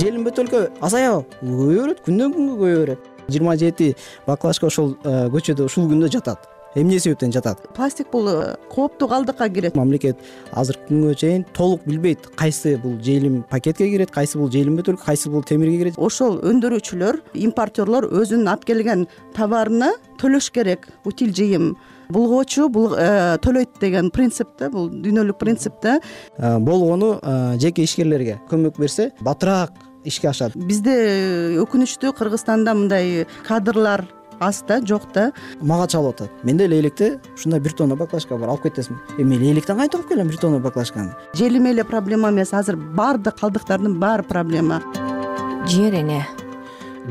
желим бөтөлкө азаябы көбөйө берет күндөн күнгө көбөйө берет. Жыйырма жети баклажка ошол э, көчөдө ушул күндө жатат. Эмне себептен жатат. Пластик бул э, кооптуу калдыкка кирет. Мамлекет азыркы күнгө чейин толук билбейт кайсы бул жыйылым пакетке кирет кайсы бул жыйылым бөтөлкө кайсы бул темирге кирет. Ошол өндүрүүчүлөр импортерлор өзүнүн алып келген товарына төлөш керек утиль жыйым булгоочу э, төлөйт деген принцип да бул дүйнөлүк принцип да. Э, болгону жеке ишкерлерге көмөк берсе батыраак ишке ашат. Бизде өкүнүчтүү кыргызстанда мындай кадрлар аз да жок да. Мага чалып атат. Менде лейликте ушундай бир тонна баклажка бар. Алып кет десем эми лейликтен кантип алып келем бир тонна баклажканы. Желиме эле проблема эмес азыр баардык калдыктардын баары проблема. Жер эне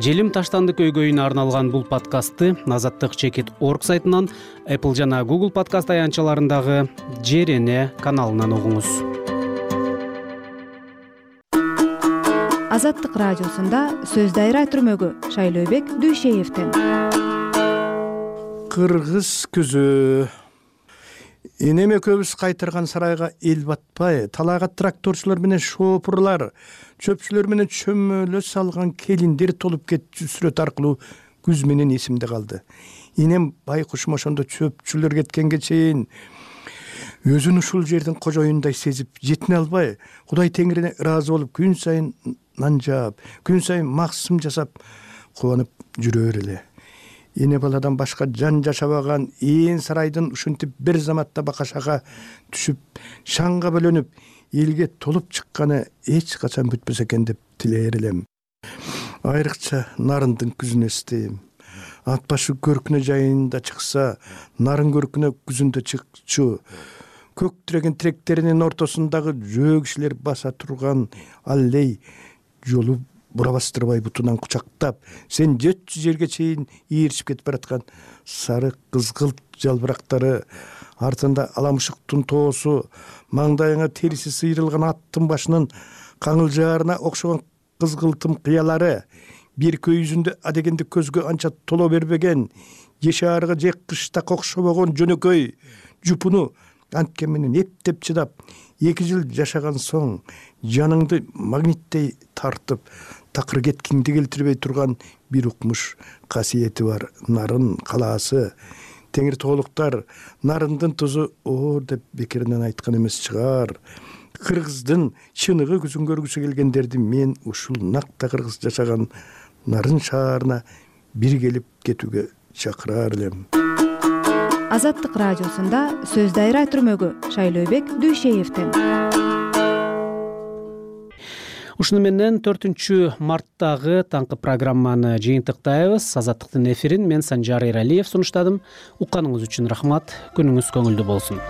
желим таштанды көйгөйүнө арналган бул подкастты азаттык чекит орг сайтынан apple жана google подкаст аянтчаларындагы жер эне каналынан угуңуз. Азаттык радиосунда сөз дайра түрмөгү шайлообек дүйшеевден кыргыз күзү. Энем экөөбүз кайтарган сарайга эл батпай талайга тракторчулар менен шопурлар чөпчүлөр менен чөмөлө салган келиндер толуп кетчү сүрөт аркылуу күз менен эсимде калды. Энем байкушум ошондо чөпчүлөр кеткенге чейин өзүн ушул жердин кожоюнундай сезип жетине албай кудай теңирине ыраазы болуп күн сайын нан жаап күн сайын максым жасап кубанып жүрө берели эне баладан башка жан жашабаган ээн сарайдын ушинтип бир заматта бакашага түшүп шаңга бөлөнүп элге толуп чыкканы эч качан бүтпөсө экен деп тилээр элем. Айрыкча нарындын күзүн эстейм ат башы көркүнө жайында чыкса нарын көркүнө күзүндө чыкчу. Көк тиреген тиректеринин ортосундагы жөө баса турган аллей жолу бура бастырбай бутунан кучактап сен жети жүз жерге чейин ээрчип кетип бараткан сары кызгылт жалбырактары артында аламышыктын тоосу маңдайыңа териси сыйрылган аттын башынын каңылжаарына окшогон кызгылтым кыялары бир көйүзүндө адегенде көзгө анча толо бербеген жешаарга же кыштак окшобогон жөнөкөй жупуну анткен менен эптеп чыдап эки жыл жашаган соң жаныңды магниттей тартып такыр кеткиңди келтирбей турган бир укмуш касиети бар. Нарын калаасы теңир тоолуктар нарындын тузу оор деп бекеринен айткан эмес чыгар. Кыргыздын чыныгы күзүн көргүсү келгендерди мен ушул накта кыргыз жашаган нарын шаарына бир келип кетүүгө чакырар элем азаттык радиосунда сөз дайыра түрмөгү шайлообек дүйшеевден ушуну менен төртүнчү марттагы таңкы программаны жыйынтыктайбыз. Азаттыктын эфирин мен санжар эралиев сунуштадым. Укканыңыз үчүн рахмат. Күнүңүз көңүлдүү болсун